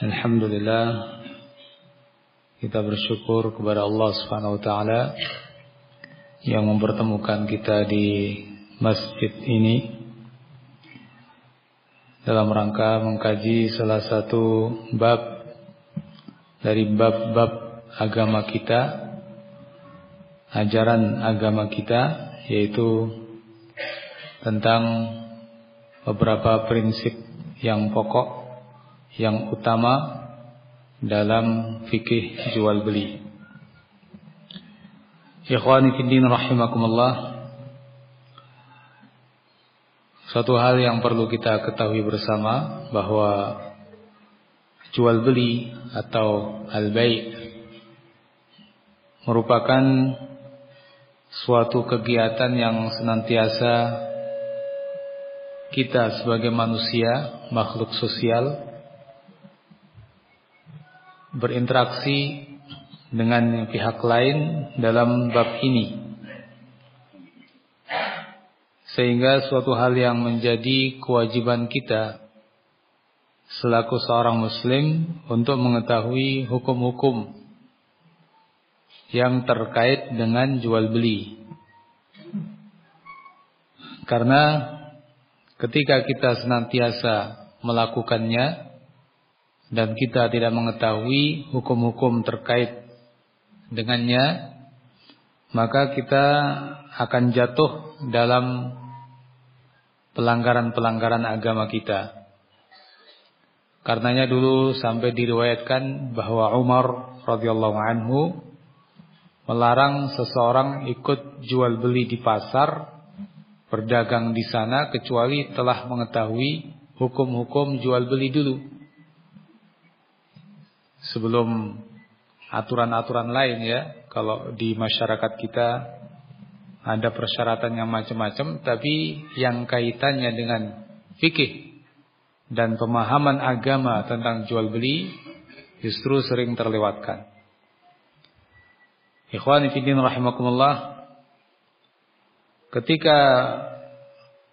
Alhamdulillah kita bersyukur kepada Allah Subhanahu wa taala yang mempertemukan kita di masjid ini dalam rangka mengkaji salah satu bab dari bab-bab agama kita ajaran agama kita yaitu tentang beberapa prinsip yang pokok yang utama dalam fikih jual beli. Ikhwani fiddin rahimakumullah. Satu hal yang perlu kita ketahui bersama bahwa jual beli atau al-bai' merupakan suatu kegiatan yang senantiasa kita sebagai manusia, makhluk sosial berinteraksi dengan pihak lain dalam bab ini. Sehingga suatu hal yang menjadi kewajiban kita selaku seorang muslim untuk mengetahui hukum-hukum yang terkait dengan jual beli. Karena ketika kita senantiasa melakukannya dan kita tidak mengetahui hukum-hukum terkait dengannya, maka kita akan jatuh dalam pelanggaran-pelanggaran agama kita. Karenanya dulu sampai diriwayatkan bahwa Umar radhiyallahu anhu melarang seseorang ikut jual beli di pasar, berdagang di sana kecuali telah mengetahui hukum-hukum jual beli dulu sebelum aturan-aturan lain ya. Kalau di masyarakat kita ada persyaratan yang macam-macam, tapi yang kaitannya dengan fikih dan pemahaman agama tentang jual beli justru sering terlewatkan. Ikhwani fiddin rahimakumullah. Ketika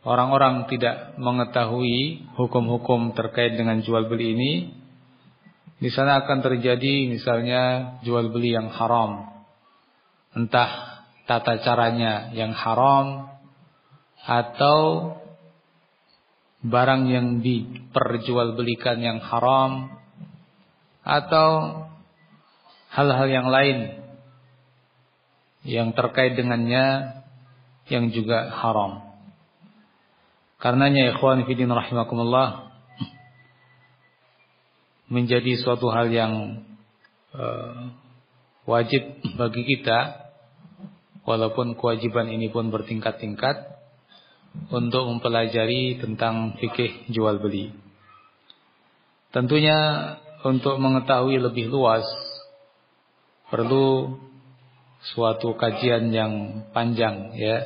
orang-orang tidak mengetahui hukum-hukum terkait dengan jual beli ini, di sana akan terjadi misalnya jual beli yang haram. Entah tata caranya yang haram atau barang yang diperjualbelikan yang haram atau hal-hal yang lain yang terkait dengannya yang juga haram. Karenanya ikhwan fillah rahimakumullah menjadi suatu hal yang uh, wajib bagi kita walaupun kewajiban ini pun bertingkat-tingkat untuk mempelajari tentang fikih jual beli. Tentunya untuk mengetahui lebih luas perlu suatu kajian yang panjang ya.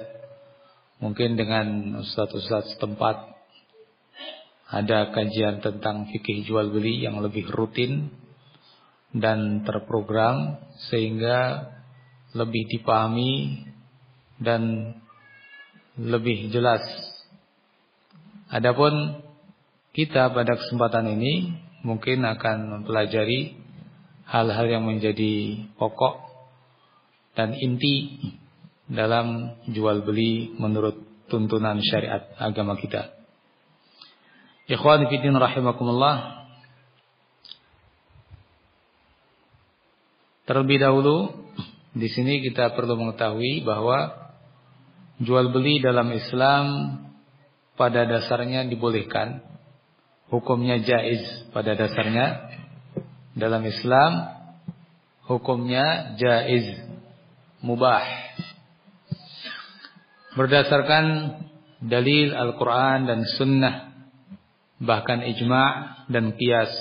Mungkin dengan ustaz-ustaz setempat ada kajian tentang fikih jual beli yang lebih rutin dan terprogram sehingga lebih dipahami dan lebih jelas. Adapun kita pada kesempatan ini mungkin akan mempelajari hal-hal yang menjadi pokok dan inti dalam jual beli menurut tuntunan syariat agama kita. Ikhwan fillah rahimakumullah. Terlebih dahulu di sini kita perlu mengetahui bahwa jual beli dalam Islam pada dasarnya dibolehkan. Hukumnya jaiz pada dasarnya. Dalam Islam hukumnya jaiz, mubah. Berdasarkan dalil Al-Quran dan Sunnah, bahkan ijma' dan qiyas.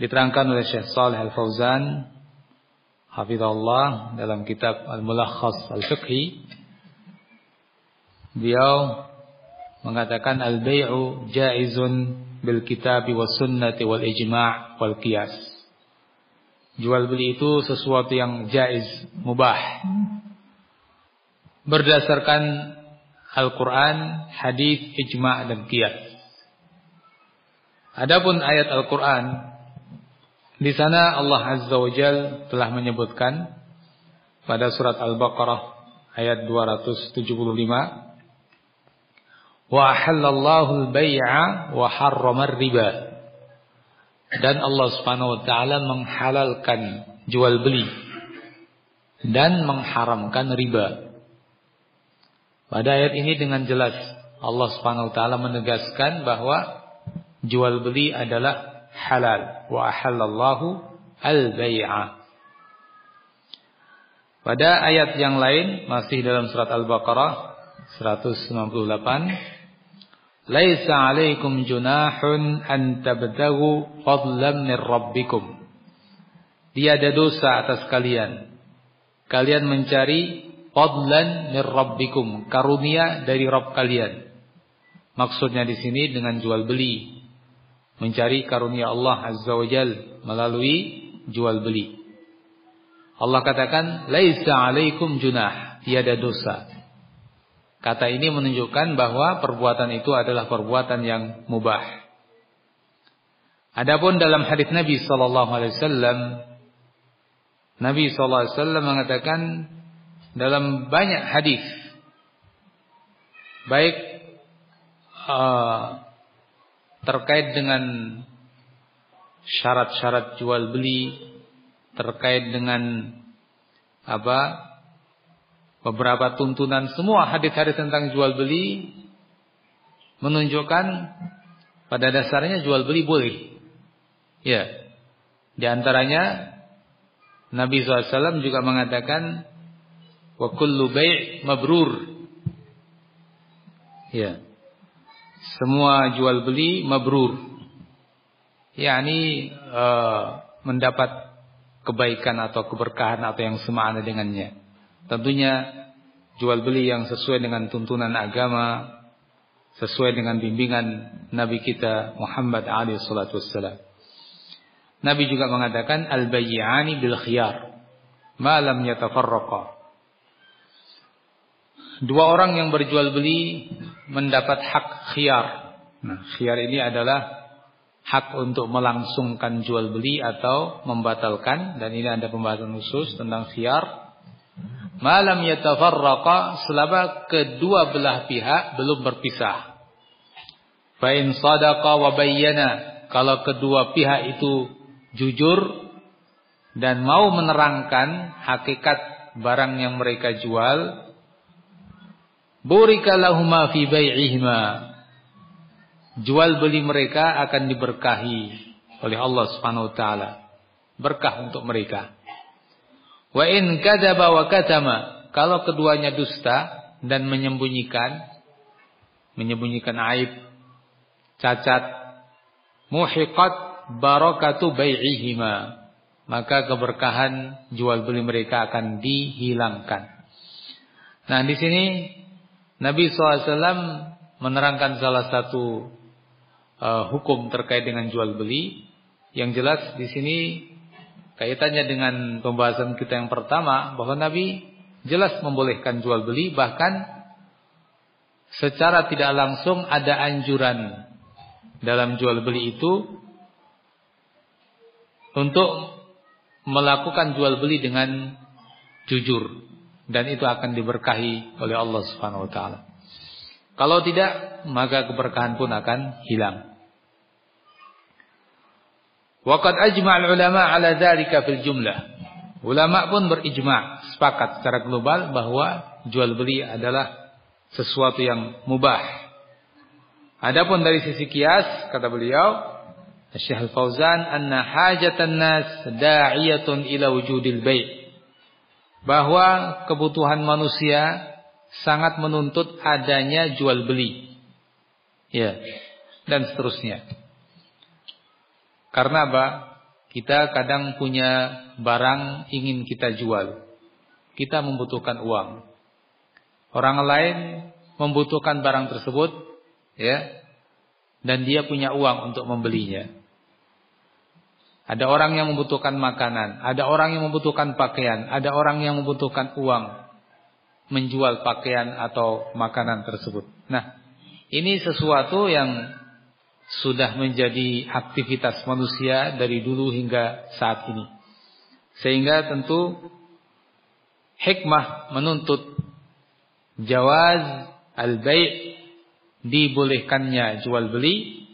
Diterangkan oleh Syekh Saleh Al-Fauzan hafizallah dalam kitab Al-Mulakhas Al-Fiqhi beliau mengatakan al-bai'u jaizun bil kitabi was sunnati wal ijma' wal qiyas. Jual beli itu sesuatu yang jaiz, mubah. Berdasarkan Al-Qur'an, hadis, ijma' dan qiyas. Adapun ayat Al-Qur'an di sana Allah Azza wa Jal telah menyebutkan pada surat Al-Baqarah ayat 275 Wa halallahu al-bai'a wa harrama riba Dan Allah Subhanahu wa taala menghalalkan jual beli dan mengharamkan riba. Pada ayat ini dengan jelas Allah Subhanahu wa taala menegaskan bahwa jual beli adalah halal wa ahallallahu al-bai'a. Pada ayat yang lain masih dalam surat Al-Baqarah 198 Laisa 'alaikum junahun an tabtagu fadlan min rabbikum. Tiada dosa atas kalian. Kalian mencari fadlan min karunia dari Rabb kalian. Maksudnya di sini dengan jual beli mencari karunia Allah Azza wa Jal melalui jual beli. Allah katakan, "Laisa 'alaikum junah", tiada dosa. Kata ini menunjukkan bahwa perbuatan itu adalah perbuatan yang mubah. Adapun dalam hadis Nabi sallallahu alaihi wasallam Nabi sallallahu alaihi wasallam mengatakan dalam banyak hadis baik uh, terkait dengan syarat-syarat jual beli, terkait dengan apa? beberapa tuntunan semua hadis-hadis tentang jual beli menunjukkan pada dasarnya jual beli boleh. Ya. Di antaranya Nabi SAW juga mengatakan wa kullu bai' mabrur. Ya semua jual beli mabrur. yakni uh, mendapat kebaikan atau keberkahan atau yang semakna dengannya. Tentunya jual beli yang sesuai dengan tuntunan agama, sesuai dengan bimbingan Nabi kita Muhammad alaihi salatu wassalam. Nabi juga mengatakan al-bayyani bil khiyar ma lam yatafarraqa. Dua orang yang berjual beli mendapat hak khiyar. Nah, khiyar ini adalah hak untuk melangsungkan jual beli atau membatalkan dan ini ada pembahasan khusus tentang khiyar. Malam yatafarraqa selama kedua belah pihak belum berpisah. Fa in sadaqa wa bayyana kalau kedua pihak itu jujur dan mau menerangkan hakikat barang yang mereka jual Burika lahuma fi bai'ihima. Jual beli mereka akan diberkahi oleh Allah Subhanahu wa taala. Berkah untuk mereka. Wa in kadzaba wa katama, kalau keduanya dusta dan menyembunyikan menyembunyikan aib, cacat, muhiqat barakatu bai'ihima. Maka keberkahan jual beli mereka akan dihilangkan. Nah, di sini Nabi SAW menerangkan salah satu uh, hukum terkait dengan jual beli. Yang jelas di sini kaitannya dengan pembahasan kita yang pertama bahwa Nabi jelas membolehkan jual beli bahkan secara tidak langsung ada anjuran dalam jual beli itu untuk melakukan jual beli dengan jujur dan itu akan diberkahi oleh Allah Subhanahu wa taala. Kalau tidak, maka keberkahan pun akan hilang. Waqad ajma'al ulama 'ala dzalika fil jumlah. Ulama pun berijma, sepakat secara global bahwa jual beli adalah sesuatu yang mubah. Adapun dari sisi kias, kata beliau, Syekh Al-Fauzan, "Anna hajatan nas da'iyatun ila wujudil bai'." Bahwa kebutuhan manusia sangat menuntut adanya jual beli. Ya. Dan seterusnya. Karena apa? Kita kadang punya barang ingin kita jual. Kita membutuhkan uang. Orang lain membutuhkan barang tersebut, ya. Dan dia punya uang untuk membelinya. Ada orang yang membutuhkan makanan, ada orang yang membutuhkan pakaian, ada orang yang membutuhkan uang menjual pakaian atau makanan tersebut. Nah, ini sesuatu yang sudah menjadi aktivitas manusia dari dulu hingga saat ini. Sehingga tentu hikmah menuntut jawaz al-bai' dibolehkannya jual beli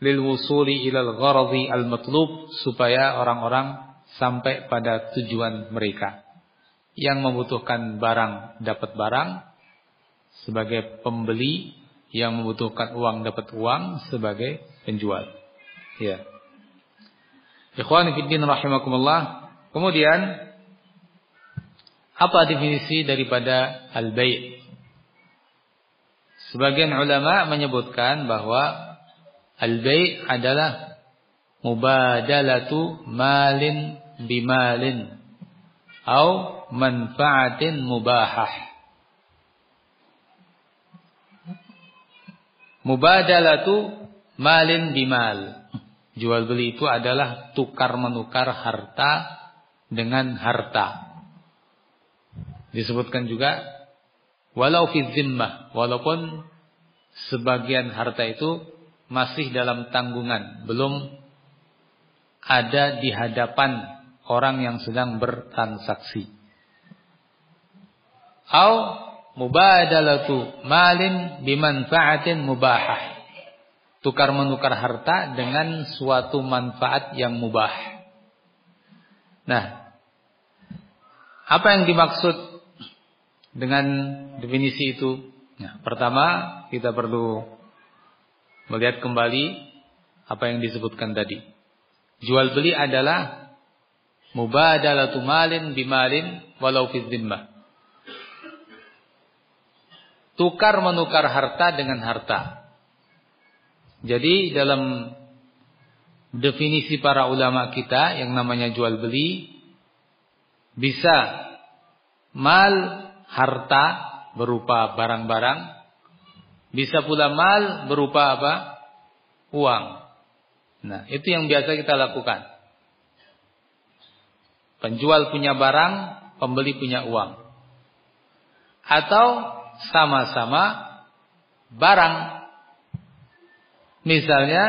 lil wusuli ilal gharadhi al-matlub supaya orang-orang sampai pada tujuan mereka. Yang membutuhkan barang dapat barang sebagai pembeli yang membutuhkan uang dapat uang sebagai penjual. Ya. Ikhwan fillah rahimakumullah. Kemudian apa definisi daripada al-bai'? Sebagian ulama menyebutkan bahwa al-bai' adalah mubadalatu malin bimalin atau manfaatin mubahah. Mubadalatu malin bimal. Jual beli itu adalah tukar menukar harta dengan harta. Disebutkan juga walau fi walaupun sebagian harta itu masih dalam tanggungan, belum ada di hadapan orang yang sedang bertransaksi. Au mubadalatu malin bimanfaatin mubahah. Tukar menukar harta dengan suatu manfaat yang mubah. Nah, apa yang dimaksud dengan definisi itu? Nah, pertama kita perlu melihat kembali apa yang disebutkan tadi. Jual beli adalah mubadalatu malin bimalin walau fi tukar menukar harta dengan harta. Jadi dalam definisi para ulama kita yang namanya jual beli bisa mal harta berupa barang-barang, bisa pula mal berupa apa? uang. Nah, itu yang biasa kita lakukan. Penjual punya barang, pembeli punya uang. Atau sama-sama barang. Misalnya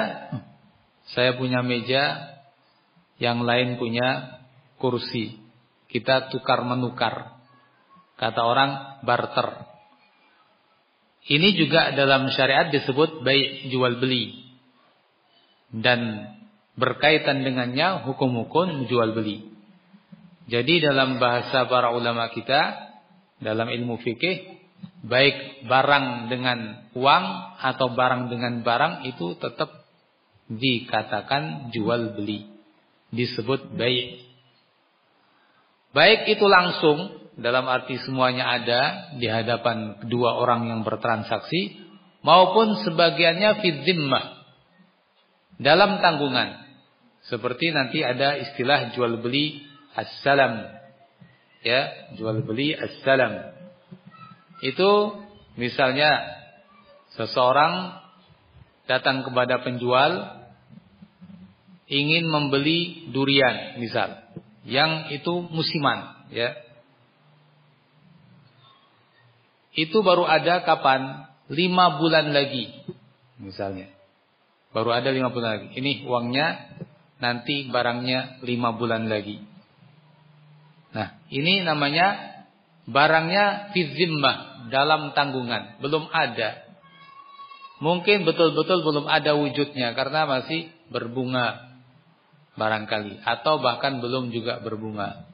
saya punya meja, yang lain punya kursi. Kita tukar menukar. Kata orang barter. Ini juga dalam syariat disebut baik jual beli. Dan berkaitan dengannya hukum-hukum jual beli. Jadi dalam bahasa para ulama kita dalam ilmu fikih baik barang dengan uang atau barang dengan barang itu tetap dikatakan jual beli disebut baik baik itu langsung dalam arti semuanya ada di hadapan dua orang yang bertransaksi maupun sebagiannya fidzimmah dalam tanggungan seperti nanti ada istilah jual beli assalam ya jual beli assalam itu misalnya seseorang datang kepada penjual ingin membeli durian misal. yang itu musiman, ya. Itu baru ada kapan? Lima bulan lagi, misalnya. Baru ada lima bulan lagi. Ini uangnya, nanti barangnya lima bulan lagi. Nah, ini namanya barangnya fizimmah dalam tanggungan, belum ada. Mungkin betul-betul belum ada wujudnya karena masih berbunga barangkali atau bahkan belum juga berbunga.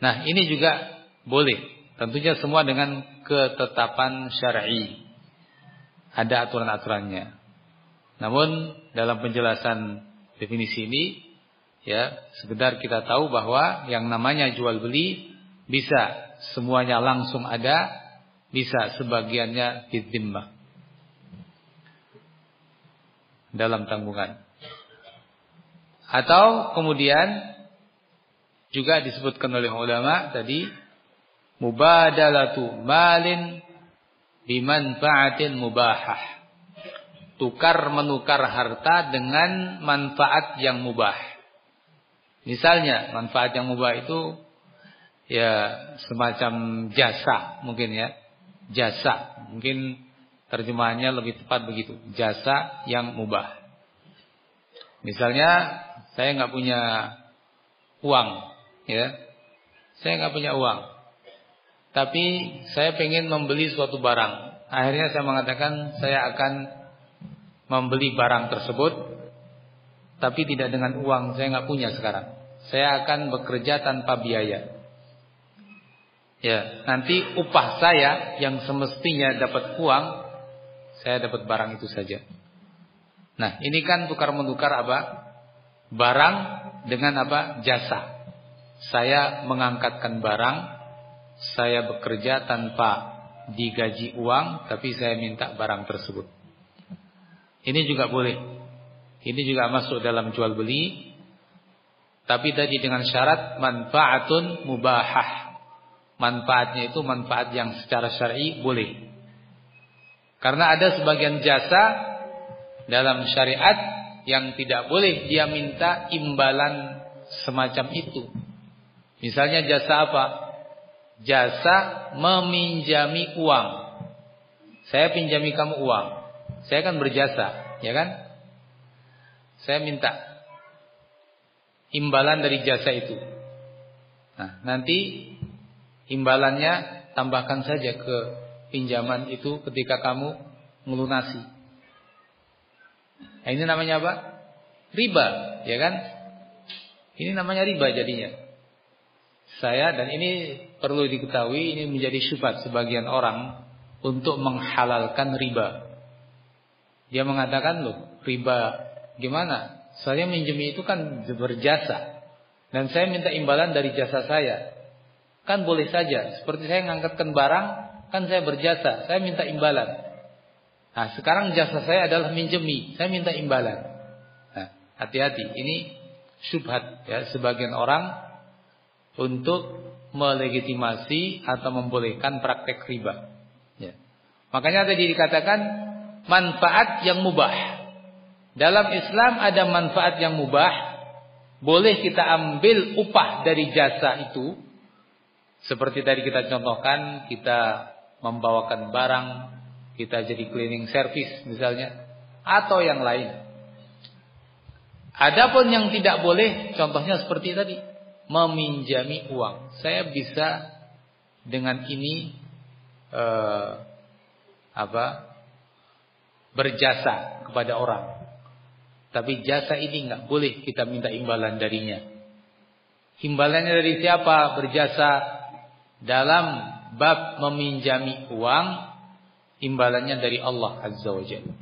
Nah, ini juga boleh. Tentunya semua dengan ketetapan syar'i. Ada aturan-aturannya. Namun dalam penjelasan definisi ini ya, sekedar kita tahu bahwa yang namanya jual beli bisa semuanya langsung ada, bisa sebagiannya fidzimmah dalam tanggungan. Atau kemudian juga disebutkan oleh ulama tadi mubadalatu malin bimanfaatin mubahah. Tukar menukar harta dengan manfaat yang mubah. Misalnya manfaat yang mubah itu ya semacam jasa mungkin ya. Jasa mungkin Terjemahannya lebih tepat begitu. Jasa yang mubah. Misalnya saya nggak punya uang, ya. Saya nggak punya uang. Tapi saya pengen membeli suatu barang. Akhirnya saya mengatakan saya akan membeli barang tersebut, tapi tidak dengan uang. Saya nggak punya sekarang. Saya akan bekerja tanpa biaya. Ya, nanti upah saya yang semestinya dapat uang saya dapat barang itu saja. Nah, ini kan tukar menukar apa? Barang dengan apa? Jasa. Saya mengangkatkan barang, saya bekerja tanpa digaji uang, tapi saya minta barang tersebut. Ini juga boleh. Ini juga masuk dalam jual beli. Tapi tadi dengan syarat manfaatun mubahah. Manfaatnya itu manfaat yang secara syar'i boleh. Karena ada sebagian jasa dalam syariat yang tidak boleh dia minta imbalan semacam itu. Misalnya jasa apa? Jasa meminjami uang. Saya pinjami kamu uang. Saya kan berjasa, ya kan? Saya minta imbalan dari jasa itu. Nah, nanti imbalannya tambahkan saja ke pinjaman itu ketika kamu melunasi. Nah, ini namanya apa? Riba, ya kan? Ini namanya riba jadinya. Saya dan ini perlu diketahui ini menjadi syubhat sebagian orang untuk menghalalkan riba. Dia mengatakan loh, riba gimana? Saya minjem itu kan berjasa dan saya minta imbalan dari jasa saya. Kan boleh saja, seperti saya mengangkatkan barang, Kan saya berjasa, saya minta imbalan. Nah, sekarang jasa saya adalah minjemi, saya minta imbalan. Nah, hati-hati, ini syubhat ya sebagian orang untuk melegitimasi atau membolehkan praktek riba. Ya. Makanya tadi dikatakan manfaat yang mubah. Dalam Islam ada manfaat yang mubah, boleh kita ambil upah dari jasa itu. Seperti tadi kita contohkan, kita membawakan barang, kita jadi cleaning service misalnya, atau yang lain. Adapun yang tidak boleh, contohnya seperti tadi, meminjami uang. Saya bisa dengan ini eh, apa? berjasa kepada orang. Tapi jasa ini nggak boleh kita minta imbalan darinya. Imbalannya dari siapa? Berjasa dalam bab meminjami uang imbalannya dari Allah Azza wa Jalla.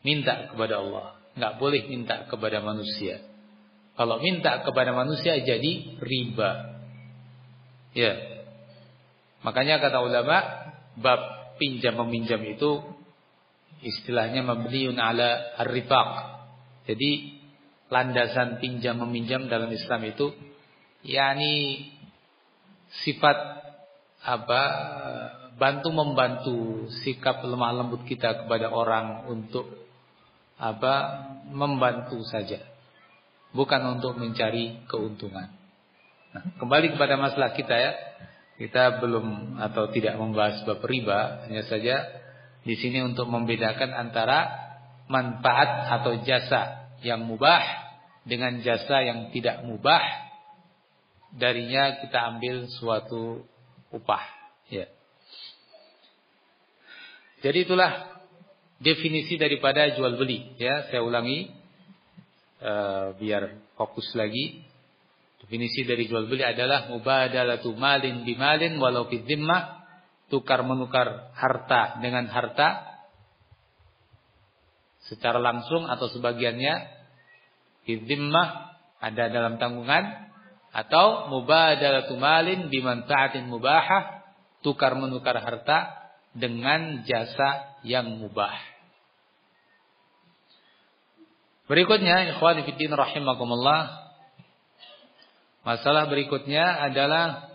Minta kepada Allah, nggak boleh minta kepada manusia. Kalau minta kepada manusia jadi riba. Ya. Makanya kata ulama bab pinjam meminjam itu istilahnya mabniun ala ar-rifaq. Jadi landasan pinjam meminjam dalam Islam itu yakni sifat apa bantu membantu sikap lemah lembut kita kepada orang untuk apa membantu saja. Bukan untuk mencari keuntungan. Nah, kembali kepada masalah kita ya. Kita belum atau tidak membahas bab riba, hanya saja di sini untuk membedakan antara manfaat atau jasa yang mubah dengan jasa yang tidak mubah. Darinya kita ambil suatu upah, ya. Jadi itulah definisi daripada jual beli, ya. Saya ulangi uh, biar fokus lagi. Definisi dari jual beli adalah mubadalatu malin bimalin walau fi tukar menukar harta dengan harta secara langsung atau sebagiannya fi ada dalam tanggungan atau mubadalatu malin bimanfaatin mubahah, tukar menukar harta dengan jasa yang mubah. Berikutnya, ikhwan fillah rahimakumullah, Masalah berikutnya adalah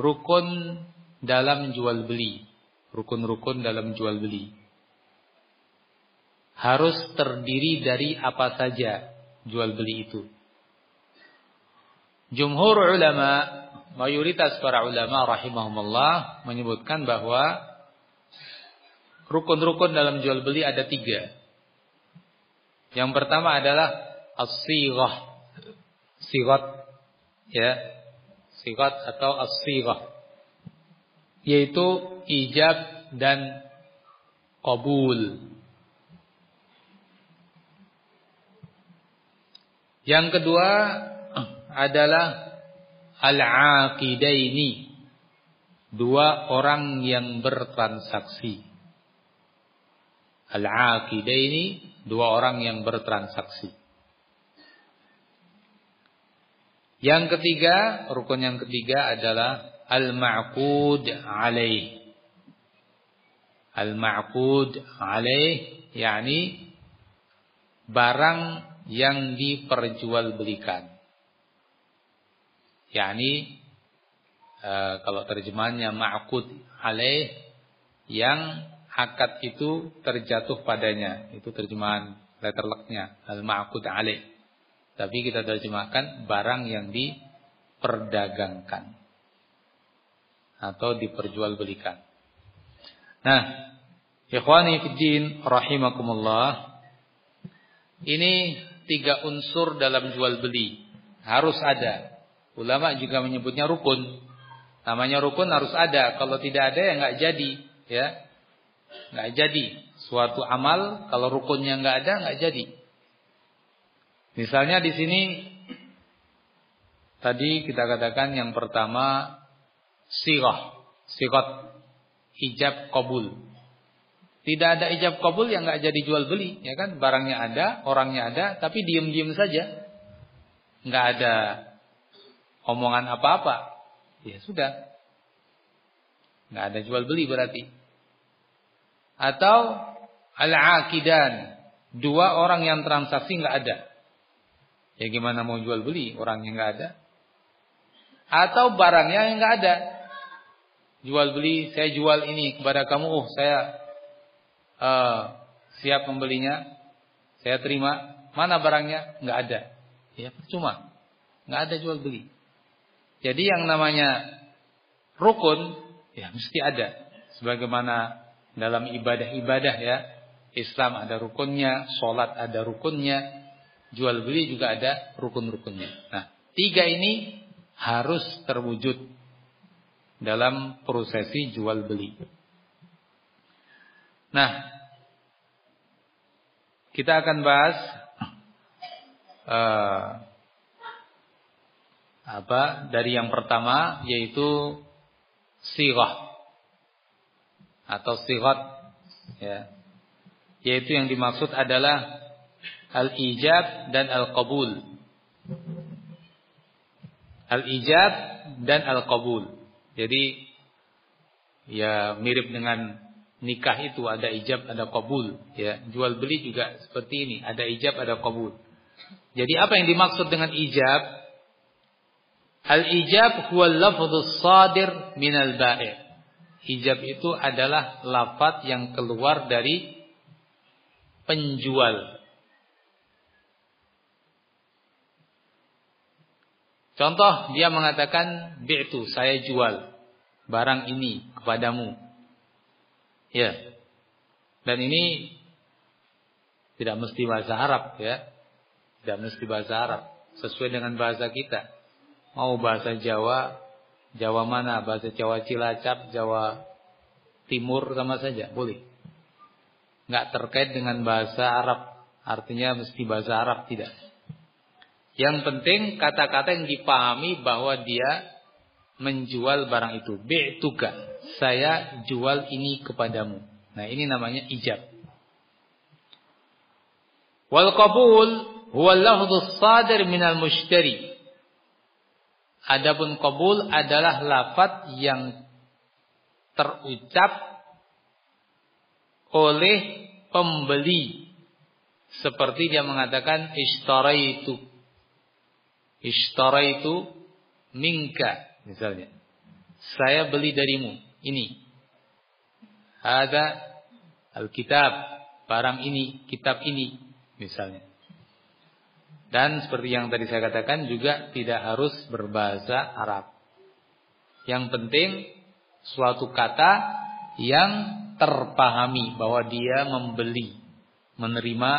rukun dalam jual beli. Rukun-rukun dalam jual beli. Harus terdiri dari apa saja jual beli itu. Jumhur ulama, mayoritas para ulama rahimahumullah menyebutkan bahwa rukun-rukun dalam jual beli ada tiga. Yang pertama adalah as-sighah. Ya. Sigat atau as-sighah. Yaitu ijab dan qabul. Yang kedua adalah al-aqidaini. Dua orang yang bertransaksi. Al-aqidaini dua orang yang bertransaksi Yang ketiga, rukun yang ketiga adalah al-ma'qud alaih. Al-ma'qud alaih yakni barang yang diperjualbelikan. Yakni e, kalau terjemahannya ma'qud alaih yang akad itu terjatuh padanya. Itu terjemahan letterlocknya al-ma'qud alaih. Tapi kita terjemahkan barang yang diperdagangkan atau diperjualbelikan. Nah, ikhwani fiddin rahimakumullah. Ini tiga unsur dalam jual beli harus ada. Ulama juga menyebutnya rukun. Namanya rukun harus ada. Kalau tidak ada ya nggak jadi, ya. Nggak jadi. Suatu amal kalau rukunnya nggak ada nggak jadi. Misalnya di sini tadi kita katakan yang pertama sirah, sirat hijab kabul. Tidak ada ijab kabul yang nggak jadi jual beli, ya kan? Barangnya ada, orangnya ada, tapi diem-diem saja, nggak ada omongan apa-apa. Ya sudah, nggak ada jual beli berarti. Atau al-aqidan, dua orang yang transaksi nggak ada. Ya gimana mau jual beli orang yang nggak ada? Atau barangnya yang nggak ada. Jual beli, saya jual ini kepada kamu. Oh, saya uh, siap membelinya. Saya terima. Mana barangnya? Nggak ada. Ya cuma nggak ada jual beli. Jadi yang namanya rukun ya mesti ada. Sebagaimana dalam ibadah-ibadah ya, Islam ada rukunnya, sholat ada rukunnya, jual beli juga ada rukun-rukunnya. Nah, tiga ini harus terwujud dalam prosesi jual beli. Nah, kita akan bahas uh, apa dari yang pertama yaitu sirah atau sirat ya yaitu yang dimaksud adalah al-ijab dan al-qabul. Al-ijab dan al-qabul. Jadi ya mirip dengan nikah itu ada ijab ada qabul ya. Jual beli juga seperti ini, ada ijab ada qabul. Jadi apa yang dimaksud dengan ijab? Al-ijab huwa lafdhus sadir minal bai'. Ijab itu adalah lafaz yang keluar dari penjual Contoh dia mengatakan bi'tu, saya jual barang ini kepadamu. Ya. Dan ini tidak mesti bahasa Arab ya. Tidak mesti bahasa Arab, sesuai dengan bahasa kita. Mau bahasa Jawa, Jawa mana? Bahasa Jawa Cilacap, Jawa Timur sama saja, boleh. Enggak terkait dengan bahasa Arab, artinya mesti bahasa Arab tidak. Yang penting kata-kata yang dipahami bahwa dia menjual barang itu. Bi'tuka. Saya jual ini kepadamu. Nah, ini namanya ijab. Wal qabul huwa lafdhus sadir minal mushtari. Adapun qabul adalah lafaz yang terucap oleh pembeli seperti dia mengatakan ishtaraitu Ishtaraitu minka misalnya. Saya beli darimu ini. Ada Alkitab, barang ini, kitab ini misalnya. Dan seperti yang tadi saya katakan juga tidak harus berbahasa Arab. Yang penting suatu kata yang terpahami bahwa dia membeli, menerima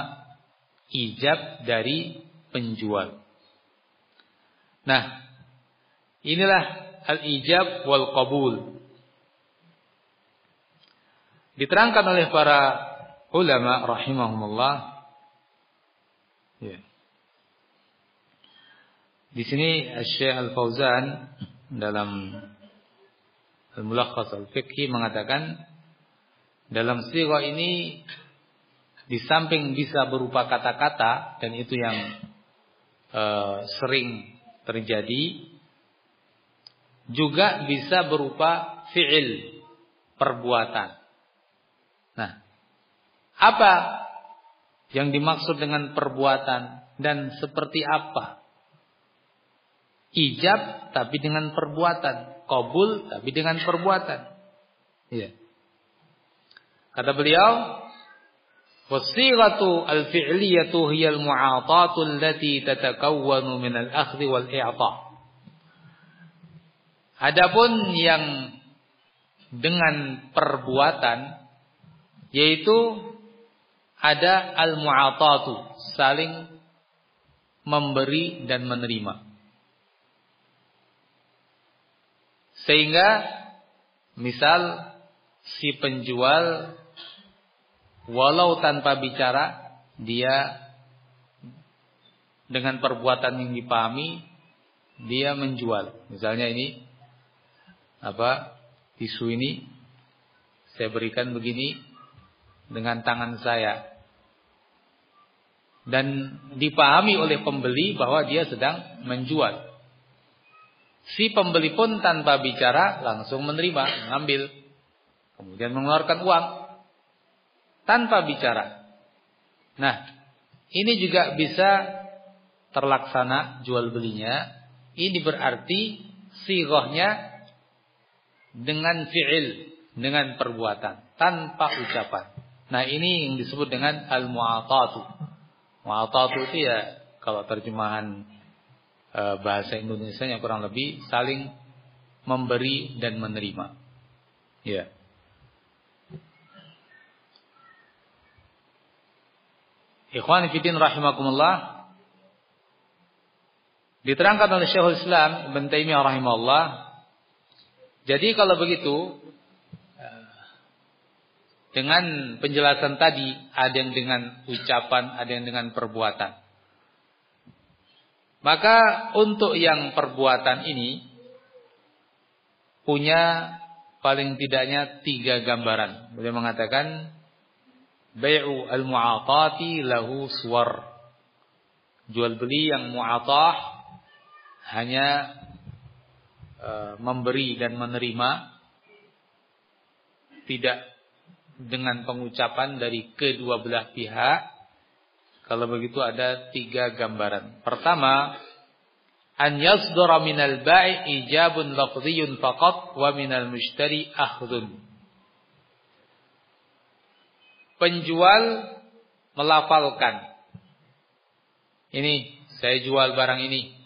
ijab dari penjual. Nah, inilah al-ijab wal qabul. Diterangkan oleh para ulama rahimahumullah. Ya. Di sini Syekh Al-Fauzan dalam Al-Mulakhas Al-Fiqhi mengatakan dalam sirah ini di samping bisa berupa kata-kata dan itu yang uh, sering terjadi juga bisa berupa fi'il perbuatan. Nah, apa yang dimaksud dengan perbuatan dan seperti apa? Ijab tapi dengan perbuatan, kabul tapi dengan perbuatan. Iya. Kata beliau, Wasighatu al-fi'liyatu hiya al-mu'atatu allati tatakawwanu min al-akhdhi wal i'ta. Adapun yang dengan perbuatan yaitu ada al-mu'atatu, saling memberi dan menerima. Sehingga misal si penjual walau tanpa bicara dia dengan perbuatan yang dipahami dia menjual. Misalnya ini apa tisu ini saya berikan begini dengan tangan saya dan dipahami oleh pembeli bahwa dia sedang menjual. Si pembeli pun tanpa bicara langsung menerima, mengambil, kemudian mengeluarkan uang tanpa bicara. Nah, ini juga bisa terlaksana jual belinya. Ini berarti sigohnya dengan fi'il, dengan perbuatan, tanpa ucapan. Nah, ini yang disebut dengan al-mu'atatu. Mu'atatu itu ya kalau terjemahan bahasa Indonesia yang kurang lebih saling memberi dan menerima. Ya. Ikhwan fillah rahimakumullah. Diterangkan oleh Syekhul Islam Ibn Taimiyah rahimahullah. Jadi kalau begitu eh, dengan penjelasan tadi ada yang dengan ucapan, ada yang dengan perbuatan. Maka untuk yang perbuatan ini punya paling tidaknya tiga gambaran. Beliau mengatakan Bai'u al-mu'atati lahu suwar. Jual beli yang mu'atah hanya e, memberi dan menerima tidak dengan pengucapan dari kedua belah pihak. Kalau begitu ada tiga gambaran. Pertama, an yasdura minal bai' ijabun lafziyun faqat wa minal mushtari akhdun penjual melafalkan. Ini saya jual barang ini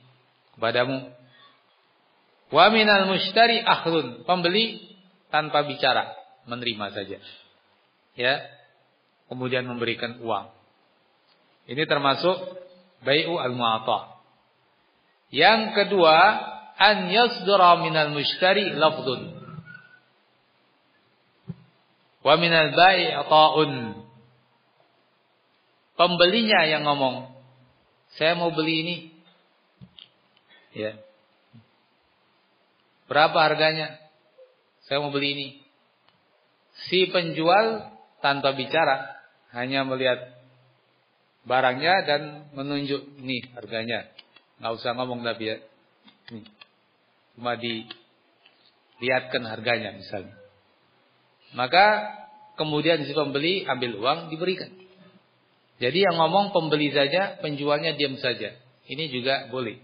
kepadamu Wa minal mushtari akhdun. Pembeli tanpa bicara, menerima saja. Ya. Kemudian memberikan uang. Ini termasuk bai'u al-mu'ata. Yang kedua, an yasdura minal mushtari lafdun. Wa minal bai' ta'un. Pembelinya yang ngomong, saya mau beli ini. Ya. Berapa harganya? Saya mau beli ini. Si penjual tanpa bicara, hanya melihat barangnya dan menunjuk nih harganya. Nggak usah ngomong tapi ya. Nih. Cuma dilihatkan harganya misalnya. Maka kemudian si pembeli ambil uang diberikan. Jadi yang ngomong pembeli saja, penjualnya diam saja. Ini juga boleh.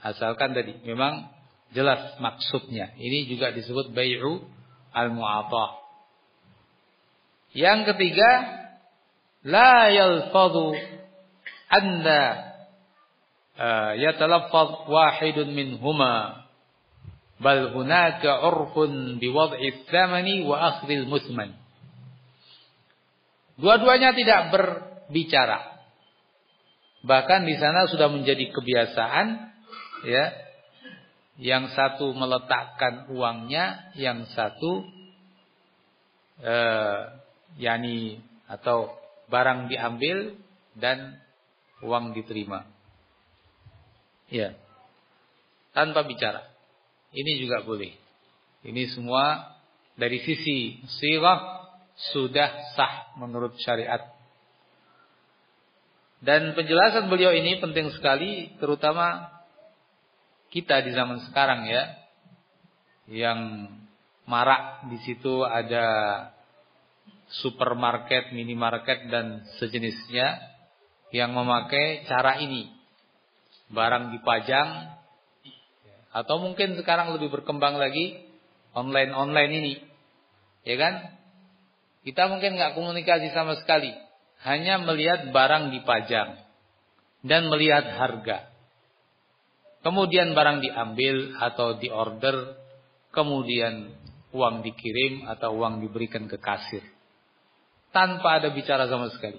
Asalkan tadi memang jelas maksudnya. Ini juga disebut bai'u al-mu'atah. Yang ketiga, la yalfadhu anna yatalaffaz wahidun minhuma bal hunaka urfun biwad'i thamani wa akhdhil musman. Dua-duanya tidak ber bicara. Bahkan di sana sudah menjadi kebiasaan ya. Yang satu meletakkan uangnya, yang satu eh yani atau barang diambil dan uang diterima. Ya. Tanpa bicara. Ini juga boleh. Ini semua dari sisi sirah sudah sah menurut syariat dan penjelasan beliau ini penting sekali terutama kita di zaman sekarang ya. Yang marak di situ ada supermarket, minimarket dan sejenisnya yang memakai cara ini. Barang dipajang atau mungkin sekarang lebih berkembang lagi online-online ini. Ya kan? Kita mungkin nggak komunikasi sama sekali hanya melihat barang dipajang dan melihat harga. Kemudian barang diambil atau diorder, kemudian uang dikirim atau uang diberikan ke kasir. Tanpa ada bicara sama sekali.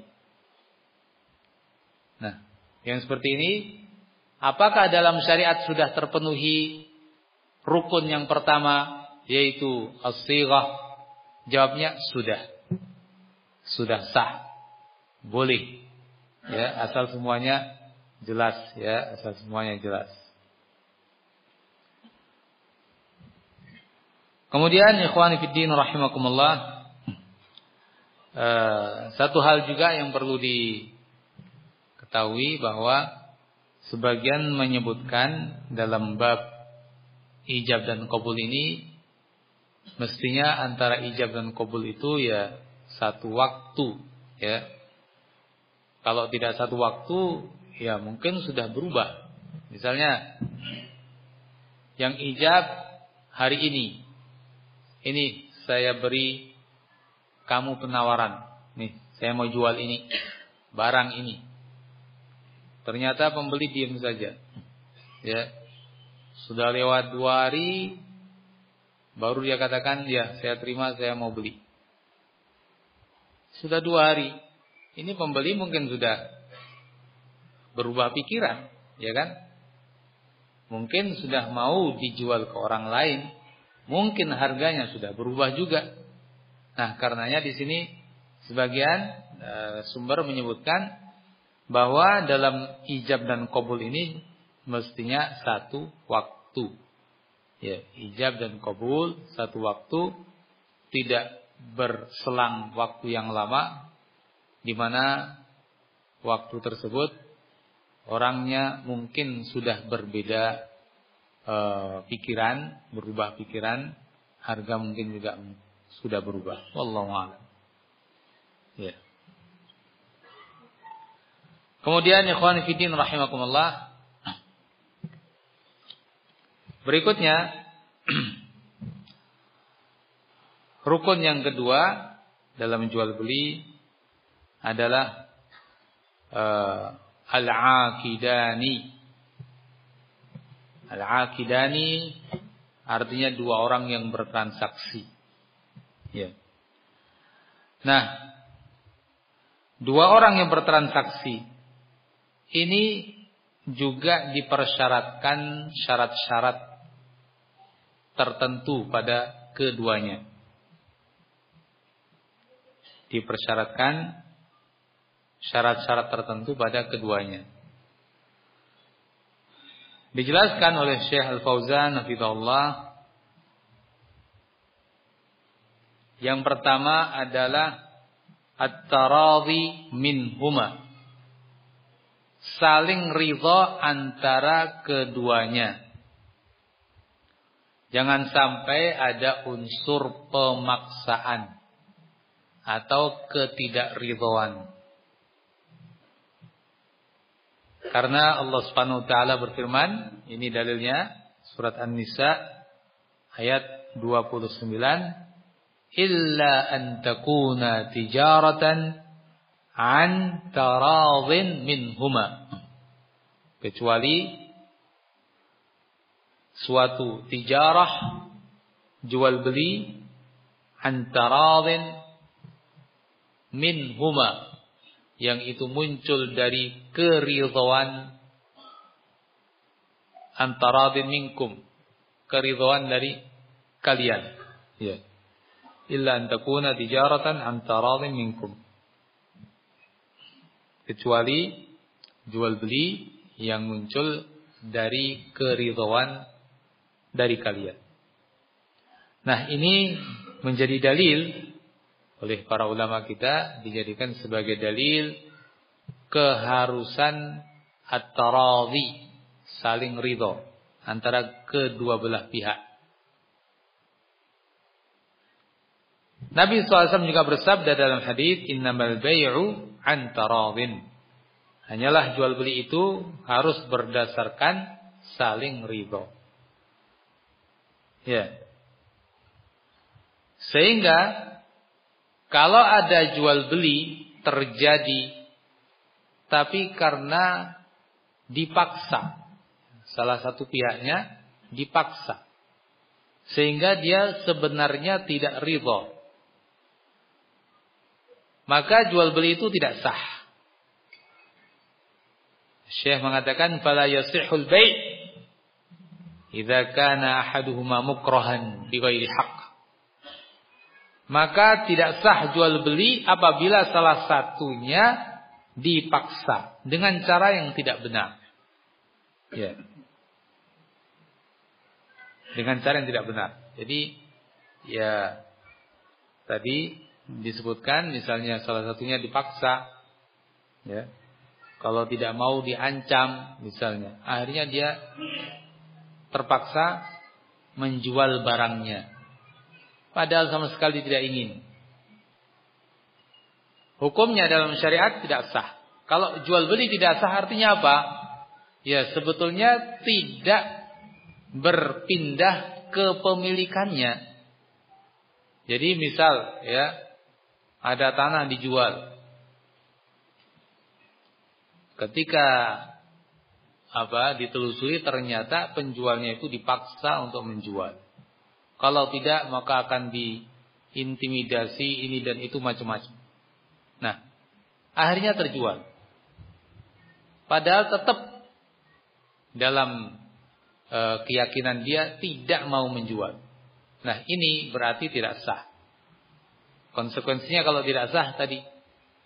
Nah, yang seperti ini, apakah dalam syariat sudah terpenuhi rukun yang pertama, yaitu as Jawabnya sudah. Sudah sah boleh ya asal semuanya jelas ya asal semuanya jelas kemudian ikhwan fillah rahimakumullah uh, satu hal juga yang perlu diketahui bahwa sebagian menyebutkan dalam bab ijab dan kabul ini mestinya antara ijab dan kabul itu ya satu waktu ya kalau tidak satu waktu, ya mungkin sudah berubah. Misalnya, yang ijab hari ini, ini saya beri kamu penawaran. Nih, saya mau jual ini, barang ini. Ternyata pembeli diam saja. Ya, sudah lewat dua hari, baru dia katakan, ya saya terima, saya mau beli. Sudah dua hari, ini pembeli mungkin sudah berubah pikiran, ya kan? Mungkin sudah mau dijual ke orang lain, mungkin harganya sudah berubah juga. Nah, karenanya di sini sebagian e, sumber menyebutkan bahwa dalam ijab dan kabul ini mestinya satu waktu. Ya, ijab dan kabul satu waktu tidak berselang waktu yang lama di mana waktu tersebut orangnya mungkin sudah berbeda e, pikiran, berubah pikiran, harga mungkin juga sudah berubah. Wallahu a'lam. Ya. Kemudian ikhwan fillah rahimakumullah. Berikutnya rukun yang kedua dalam jual beli adalah uh, al-aqidani. Al-aqidani Artinya dua orang yang bertransaksi. Ya. Nah, dua orang yang bertransaksi ini juga dipersyaratkan syarat-syarat tertentu pada keduanya. Dipersyaratkan syarat-syarat tertentu pada keduanya. Dijelaskan oleh Syekh Al-Fauzan Hafizahullah Yang pertama adalah at-taradhi minhuma. Saling ridha antara keduanya. Jangan sampai ada unsur pemaksaan atau ketidakridhoan. Karena Allah Subhanahu wa taala berfirman, ini dalilnya surat An-Nisa ayat 29 illa an takuna tijaratan an taradhin minhuma kecuali suatu tijarah jual beli antaradhin minhuma yang itu muncul dari keridhaan antaradhin minkum keridhaan dari kalian. Ya illa an takuna tijaratan an taradhin minkum kecuali jual beli yang muncul dari keridhaan dari kalian. Nah, ini menjadi dalil oleh para ulama kita dijadikan sebagai dalil keharusan at-taradhi, saling ridho antara kedua belah pihak. Nabi SAW juga bersabda dalam hadis innamal bay'u an taradhin. Hanyalah jual beli itu harus berdasarkan saling ridho. Ya. Sehingga kalau ada jual beli terjadi tapi karena dipaksa salah satu pihaknya dipaksa sehingga dia sebenarnya tidak ridho maka jual beli itu tidak sah. Syekh mengatakan fala yasihul bai' idza kana ahaduhuma mukrahan bi ghairi haqq. Maka tidak sah jual beli apabila salah satunya dipaksa dengan cara yang tidak benar. Ya. Dengan cara yang tidak benar. Jadi ya tadi disebutkan misalnya salah satunya dipaksa ya. Kalau tidak mau diancam misalnya. Akhirnya dia terpaksa menjual barangnya. Padahal sama sekali tidak ingin. Hukumnya dalam syariat tidak sah. Kalau jual beli tidak sah artinya apa? Ya sebetulnya tidak berpindah kepemilikannya jadi misal ya ada tanah dijual. Ketika apa ditelusuri ternyata penjualnya itu dipaksa untuk menjual. Kalau tidak maka akan diintimidasi ini dan itu macam-macam. Nah, akhirnya terjual. Padahal tetap dalam e, keyakinan dia tidak mau menjual. Nah, ini berarti tidak sah. Konsekuensinya kalau tidak sah tadi.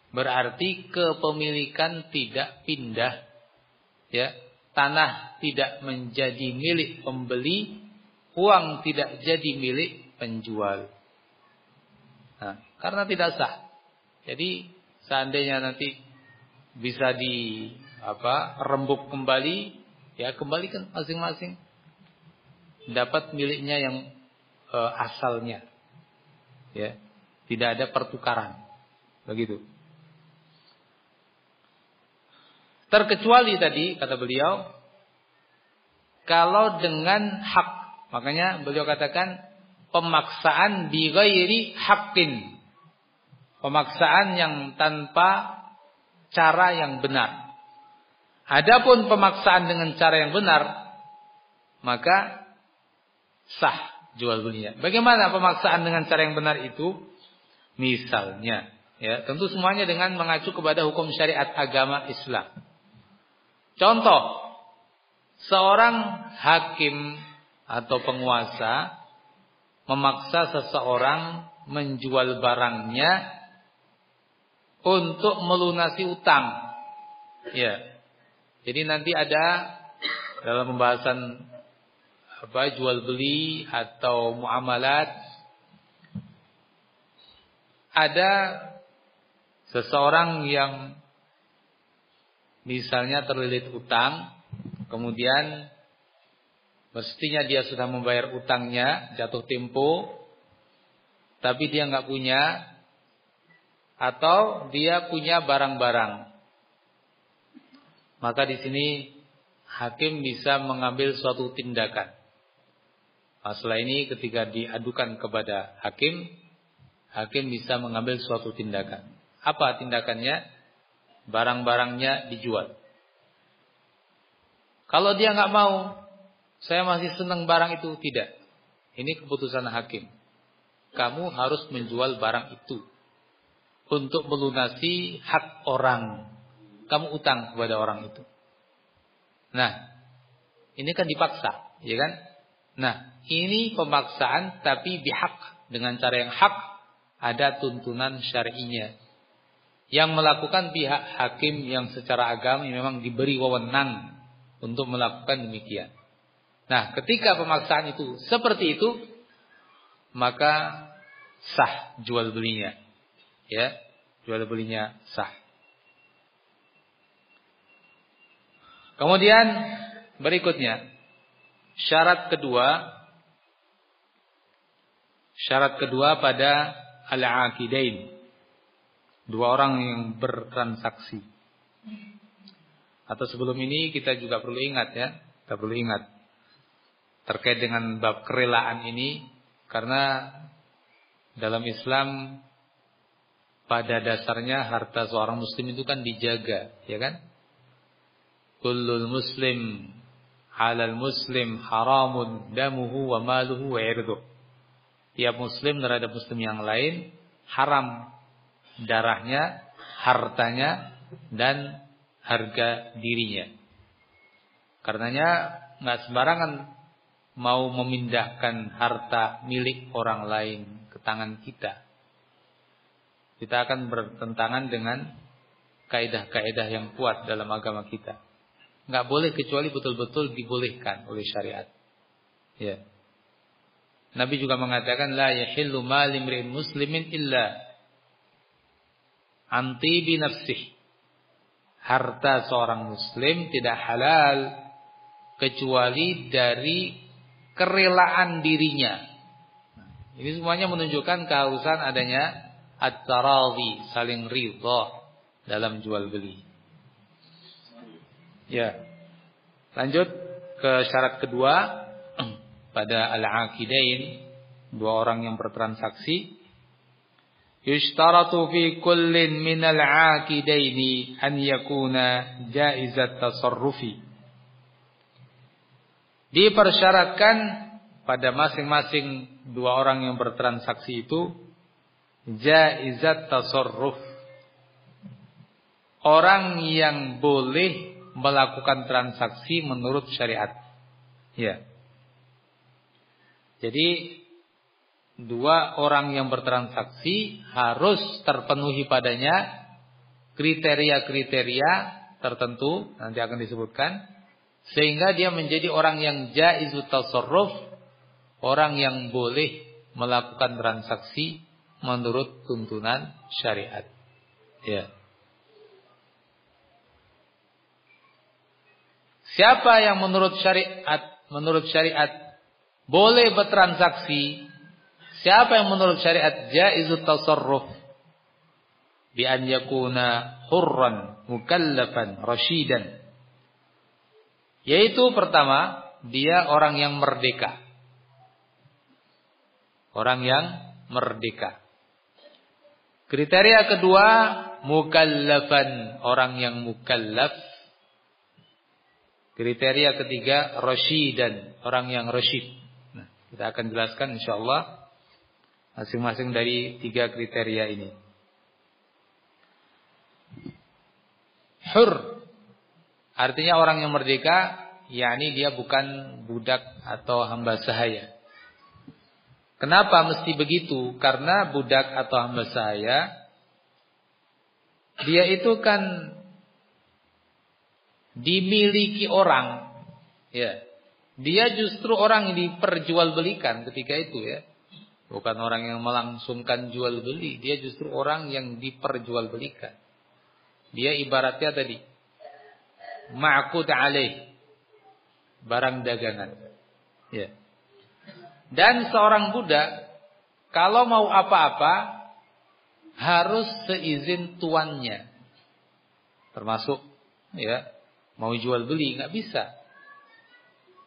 Berarti kepemilikan tidak pindah. Ya tanah tidak menjadi milik pembeli uang tidak jadi milik penjual. Nah, karena tidak sah. Jadi seandainya nanti bisa di apa rembuk kembali ya kembalikan masing-masing. Dapat miliknya yang e, asalnya. Ya tidak ada pertukaran. Begitu. Terkecuali tadi kata beliau kalau dengan hak. Makanya beliau katakan pemaksaan di ghairi haqqin. Pemaksaan yang tanpa cara yang benar. Adapun pemaksaan dengan cara yang benar, maka sah jual belinya. Bagaimana pemaksaan dengan cara yang benar itu? Misalnya, ya, tentu semuanya dengan mengacu kepada hukum syariat agama Islam. Contoh, seorang hakim atau penguasa memaksa seseorang menjual barangnya untuk melunasi utang. Ya. Jadi nanti ada dalam pembahasan apa jual beli atau muamalat ada seseorang yang misalnya terlilit utang kemudian mestinya dia sudah membayar utangnya jatuh tempo tapi dia nggak punya atau dia punya barang-barang. Maka di sini hakim bisa mengambil suatu tindakan. Masalah ini ketika diadukan kepada hakim, hakim bisa mengambil suatu tindakan. Apa tindakannya? Barang-barangnya dijual. Kalau dia nggak mau, saya masih senang barang itu tidak. Ini keputusan hakim. Kamu harus menjual barang itu untuk melunasi hak orang. Kamu utang kepada orang itu. Nah, ini kan dipaksa, ya kan? Nah, ini pemaksaan tapi bihak dengan cara yang hak ada tuntunan syar'inya. Yang melakukan pihak hakim yang secara agama memang diberi wewenang untuk melakukan demikian. Nah, ketika pemaksaan itu seperti itu, maka sah jual belinya. Ya, jual belinya sah. Kemudian berikutnya Syarat kedua Syarat kedua pada al-aqidain. Dua orang yang bertransaksi. Atau sebelum ini kita juga perlu ingat ya, kita perlu ingat terkait dengan bab kerelaan ini karena dalam Islam pada dasarnya harta seorang muslim itu kan dijaga, ya kan? Kullul muslim halal muslim haramun damuhu wa maluhu wa irduh. Tiap muslim terhadap muslim yang lain haram darahnya, hartanya dan harga dirinya. Karenanya nggak sembarangan mau memindahkan harta milik orang lain ke tangan kita. Kita akan bertentangan dengan kaidah-kaidah yang kuat dalam agama kita nggak boleh kecuali betul-betul dibolehkan oleh syariat. Ya. Nabi juga mengatakan la yahillu mal imri'in muslimin illa anti bi nafsih. Harta seorang muslim tidak halal kecuali dari kerelaan dirinya. Ini semuanya menunjukkan keharusan adanya at-taradhi, saling ridha dalam jual beli. Ya. Lanjut ke syarat kedua pada al-aqidain dua orang yang bertransaksi yushtaratu fi kullin min al-aqidaini an yakuna jaizat tasarrufi dipersyaratkan pada masing-masing dua orang yang bertransaksi itu jaizat tasarruf orang yang boleh melakukan transaksi menurut syariat. Ya. Jadi dua orang yang bertransaksi harus terpenuhi padanya kriteria-kriteria tertentu nanti akan disebutkan sehingga dia menjadi orang yang jaizut tasarruf, orang yang boleh melakukan transaksi menurut tuntunan syariat. Ya. Siapa yang menurut syariat menurut syariat boleh bertransaksi? Siapa yang menurut syariat jaizut tasarruf bi an yakuna hurran mukallafan rasyidan. Yaitu pertama, dia orang yang merdeka. Orang yang merdeka. Kriteria kedua, mukallafan, orang yang mukallaf Kriteria ketiga dan orang yang rasyid. Kita akan jelaskan insyaallah masing-masing dari tiga kriteria ini. Hur artinya orang yang merdeka, yakni dia bukan budak atau hamba sahaya. Kenapa mesti begitu? Karena budak atau hamba sahaya dia itu kan dimiliki orang. Ya. Dia justru orang yang diperjualbelikan ketika itu ya. Bukan orang yang melangsungkan jual beli, dia justru orang yang diperjualbelikan. Dia ibaratnya tadi ma'qud alaih barang dagangan. Ya. Dan seorang budak kalau mau apa-apa harus seizin tuannya. Termasuk ya, mau jual beli nggak bisa.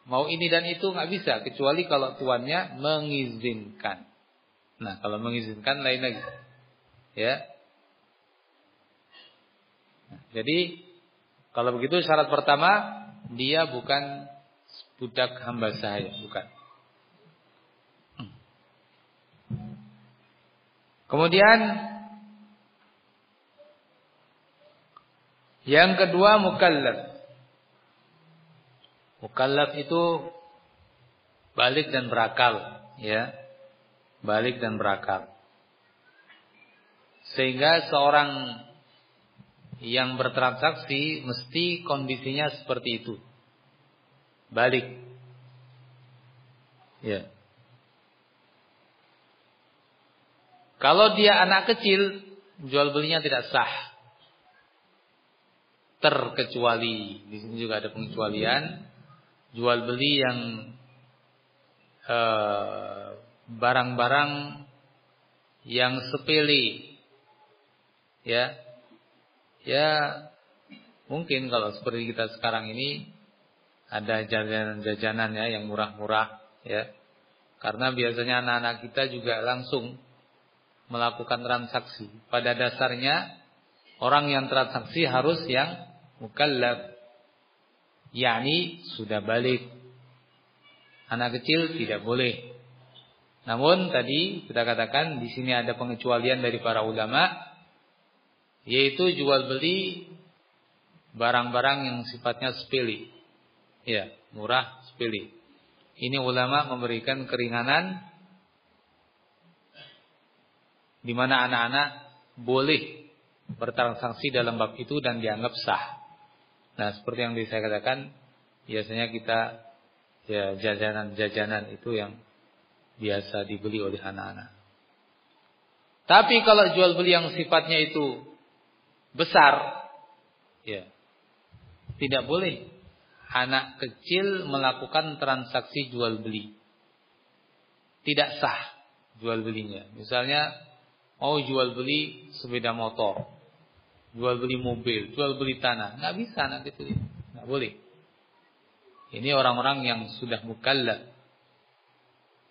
Mau ini dan itu nggak bisa kecuali kalau tuannya mengizinkan. Nah, kalau mengizinkan lain lagi. Ya. Nah, jadi kalau begitu syarat pertama dia bukan budak hamba saya, bukan. Kemudian yang kedua mukallaf. Mukallaf itu balik dan berakal, ya balik dan berakal. Sehingga seorang yang bertransaksi mesti kondisinya seperti itu. Balik. Ya. Kalau dia anak kecil, jual belinya tidak sah. Terkecuali, di sini juga ada pengecualian, jual beli yang uh, barang-barang yang sepele. Ya. Ya mungkin kalau seperti kita sekarang ini ada jajanan-jajanan ya yang murah-murah ya. Karena biasanya anak-anak kita juga langsung melakukan transaksi. Pada dasarnya orang yang transaksi harus yang mukallaf. Yakni sudah balik. Anak kecil tidak boleh. Namun tadi kita katakan di sini ada pengecualian dari para ulama yaitu jual beli barang-barang yang sifatnya sepele. Ya, murah sepele. Ini ulama memberikan keringanan di mana anak-anak boleh bertransaksi dalam bab itu dan dianggap sah. Nah, seperti yang saya katakan, biasanya kita ya jajanan-jajanan itu yang biasa dibeli oleh anak-anak. Tapi kalau jual beli yang sifatnya itu besar, ya tidak boleh anak kecil melakukan transaksi jual beli. Tidak sah jual belinya. Misalnya mau jual beli sepeda motor, jual beli mobil, jual beli tanah, nggak bisa anak kecil, nggak boleh. Ini orang-orang yang sudah mukallaf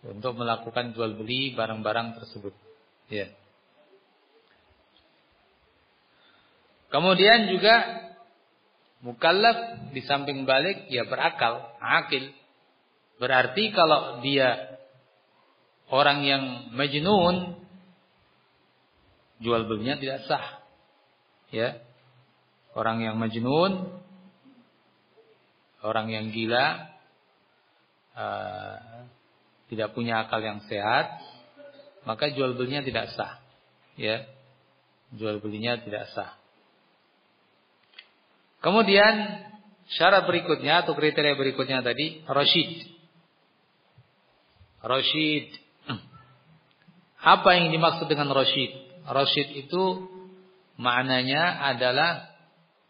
untuk melakukan jual beli barang-barang tersebut. Ya. Kemudian juga mukallaf di samping balik ya berakal, akil. Berarti kalau dia orang yang majnun jual belinya tidak sah. Ya. Orang yang majnun orang yang gila uh, tidak punya akal yang sehat, maka jual belinya tidak sah. Ya. Jual belinya tidak sah. Kemudian syarat berikutnya atau kriteria berikutnya tadi rasyid. Rasyid. Apa yang dimaksud dengan rasyid? Rasyid itu maknanya adalah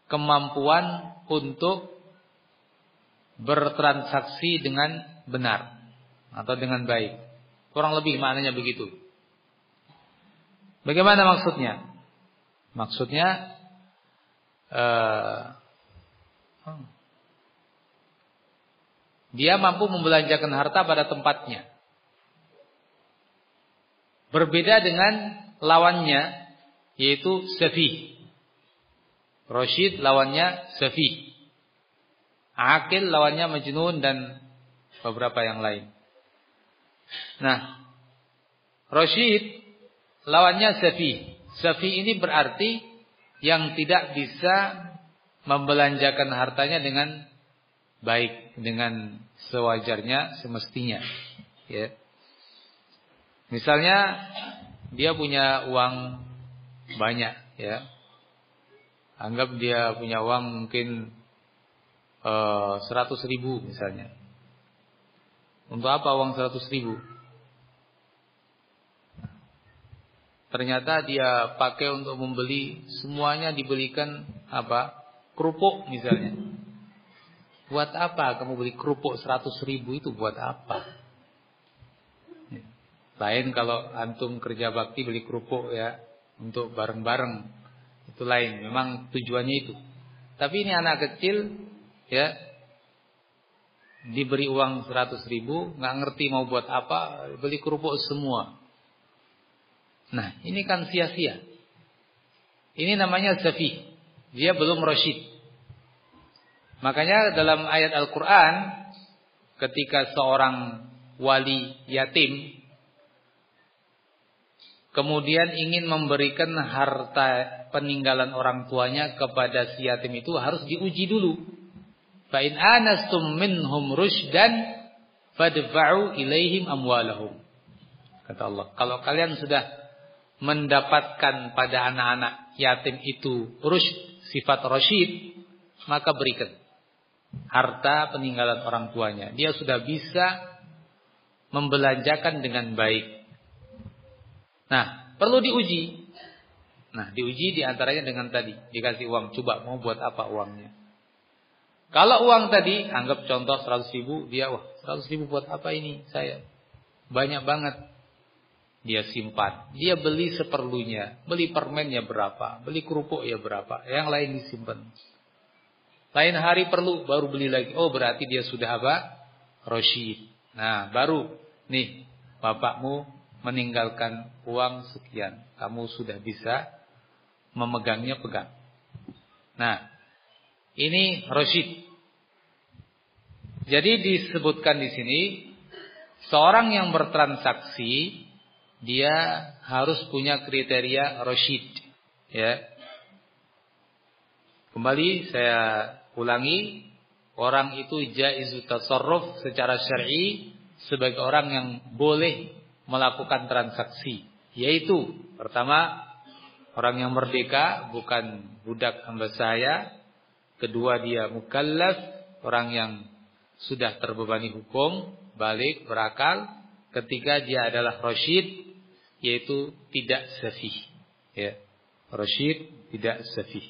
kemampuan untuk bertransaksi dengan benar atau dengan baik. Kurang lebih maknanya begitu. Bagaimana maksudnya? Maksudnya uh, dia mampu membelanjakan harta pada tempatnya. Berbeda dengan lawannya yaitu safi. Rashid lawannya safi. Akil lawannya majnun dan beberapa yang lain. Nah, Rashid lawannya Safi. Safi ini berarti yang tidak bisa membelanjakan hartanya dengan baik, dengan sewajarnya, semestinya. Ya. Misalnya dia punya uang banyak, ya. Anggap dia punya uang mungkin eh, 100 ribu misalnya. Untuk apa uang 100 ribu? Ternyata dia pakai untuk membeli semuanya dibelikan apa? Kerupuk misalnya. Buat apa kamu beli kerupuk 100 ribu itu buat apa? Lain kalau antum kerja bakti beli kerupuk ya untuk bareng-bareng itu lain. Memang tujuannya itu. Tapi ini anak kecil ya diberi uang 100 ribu nggak ngerti mau buat apa beli kerupuk semua Nah, ini kan sia-sia. Ini namanya zafi. Dia belum rasyid. Makanya dalam ayat Al-Quran, ketika seorang wali yatim, kemudian ingin memberikan harta peninggalan orang tuanya kepada si yatim itu harus diuji dulu. Fa'in anastum minhum rushdan fadfa'u ilaihim amwalahum. Kata Allah, kalau kalian sudah mendapatkan pada anak-anak yatim itu rushd, sifat rasyid, maka berikan harta peninggalan orang tuanya. Dia sudah bisa membelanjakan dengan baik. Nah, perlu diuji. Nah, diuji di antaranya dengan tadi. Dikasih uang. Coba mau buat apa uangnya. Kalau uang tadi, anggap contoh 100 ribu. Dia, wah 100 ribu buat apa ini saya? Banyak banget dia simpan. Dia beli seperlunya, beli permennya berapa, beli kerupuk ya berapa, yang lain disimpan. Lain hari perlu baru beli lagi. Oh berarti dia sudah apa? Roshid. Nah baru nih bapakmu meninggalkan uang sekian. Kamu sudah bisa memegangnya pegang. Nah ini Roshid. Jadi disebutkan di sini seorang yang bertransaksi dia harus punya kriteria Rashid ya. Kembali saya ulangi, orang itu jaizu tasarruf secara syar'i sebagai orang yang boleh melakukan transaksi, yaitu pertama orang yang merdeka bukan budak hamba saya, kedua dia mukallaf, orang yang sudah terbebani hukum, balik berakal, ketiga dia adalah rasyid yaitu tidak safih ya rasyid tidak safih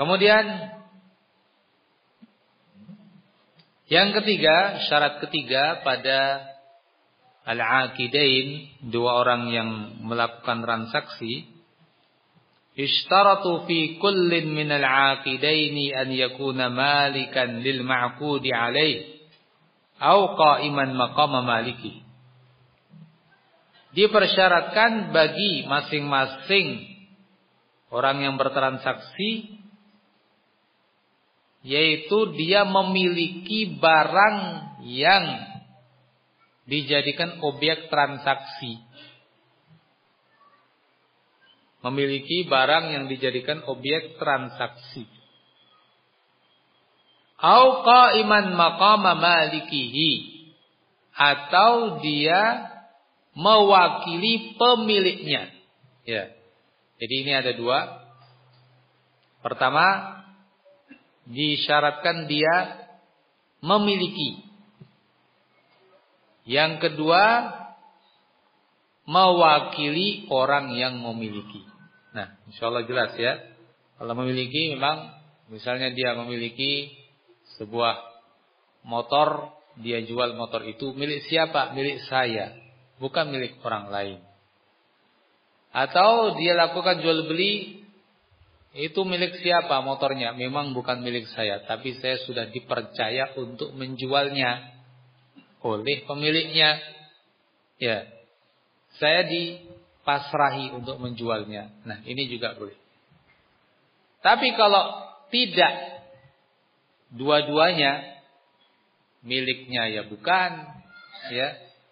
kemudian yang ketiga syarat ketiga pada al-aqidain dua orang yang melakukan transaksi Ishtaratu fi kullin min al-aqidaini an yakuna malikan lil ma'qudi alaih au qa'iman maqama maliki. Dipersyaratkan bagi masing-masing orang yang bertransaksi yaitu dia memiliki barang yang dijadikan objek transaksi. Memiliki barang yang dijadikan objek transaksi. Au qa'iman maqama malikihi atau dia mewakili pemiliknya. Ya. Jadi ini ada dua. Pertama, disyaratkan dia memiliki. Yang kedua, mewakili orang yang memiliki. Nah, insya Allah jelas ya. Kalau memiliki memang, misalnya dia memiliki sebuah motor, dia jual motor itu milik siapa? Milik saya bukan milik orang lain. Atau dia lakukan jual beli itu milik siapa motornya? Memang bukan milik saya, tapi saya sudah dipercaya untuk menjualnya oleh pemiliknya. Ya. Saya dipasrahi untuk menjualnya. Nah, ini juga boleh. Tapi kalau tidak dua-duanya miliknya ya bukan, ya,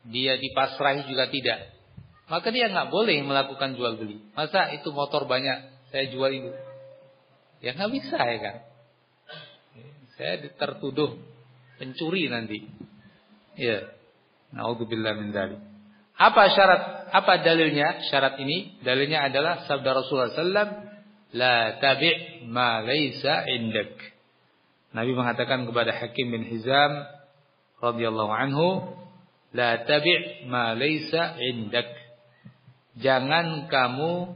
dia dipasrahi juga tidak. Maka dia nggak boleh melakukan jual beli. Masa itu motor banyak saya jual itu? Ya nggak bisa ya kan. Saya tertuduh pencuri nanti. Ya. Nauzubillah min dzalik. Apa syarat? Apa dalilnya? Syarat ini dalilnya adalah sabda Rasulullah sallallahu la tabi' ma laisa indak. Nabi mengatakan kepada Hakim bin Hizam radhiyallahu anhu, la tabi' ma laisa indak. Jangan kamu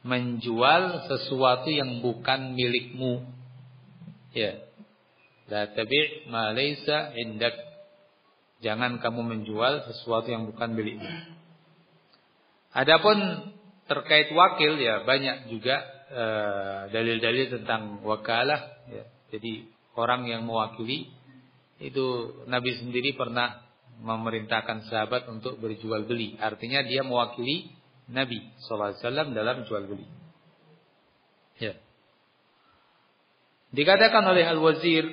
menjual sesuatu yang bukan milikmu. Ya. La tabi' ma laisa indak. Jangan kamu menjual sesuatu yang bukan milikmu. Adapun terkait wakil ya banyak juga eh, dalil-dalil uh, tentang wakalah ya. Jadi orang yang mewakili itu Nabi sendiri pernah memerintahkan sahabat untuk berjual beli. Artinya dia mewakili Nabi SAW dalam jual beli. Ya. Dikatakan oleh Al-Wazir,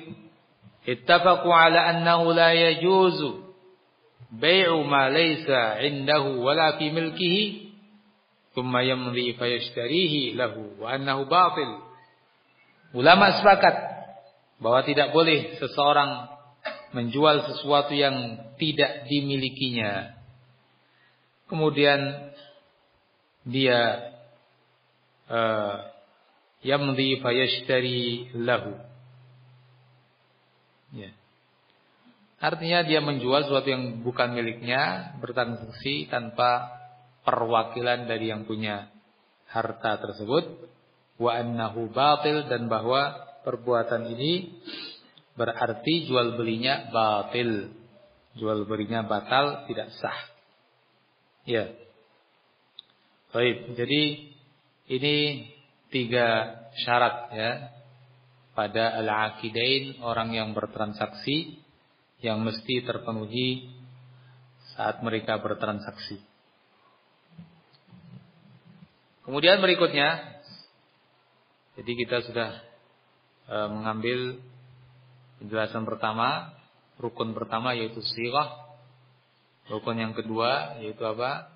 ittafaqu ala annahu la yajuzu bai'u ma laysa 'indahu wala fi milkihi thumma yamri fayashtarihi lahu wa annahu batil. Ulama sepakat bahwa tidak boleh seseorang menjual sesuatu yang tidak dimilikinya. Kemudian dia uh, yamdi fayashtari lahu. Ya. Artinya dia menjual sesuatu yang bukan miliknya, bertransaksi tanpa perwakilan dari yang punya harta tersebut. Wa annahu batil dan bahwa perbuatan ini Berarti jual belinya batil. Jual belinya batal, tidak sah. Ya. Baik, jadi ini tiga syarat ya pada al-aqidain orang yang bertransaksi yang mesti terpenuhi saat mereka bertransaksi. Kemudian berikutnya jadi kita sudah e, mengambil Penjelasan pertama, rukun pertama yaitu sirah. Rukun yang kedua yaitu apa?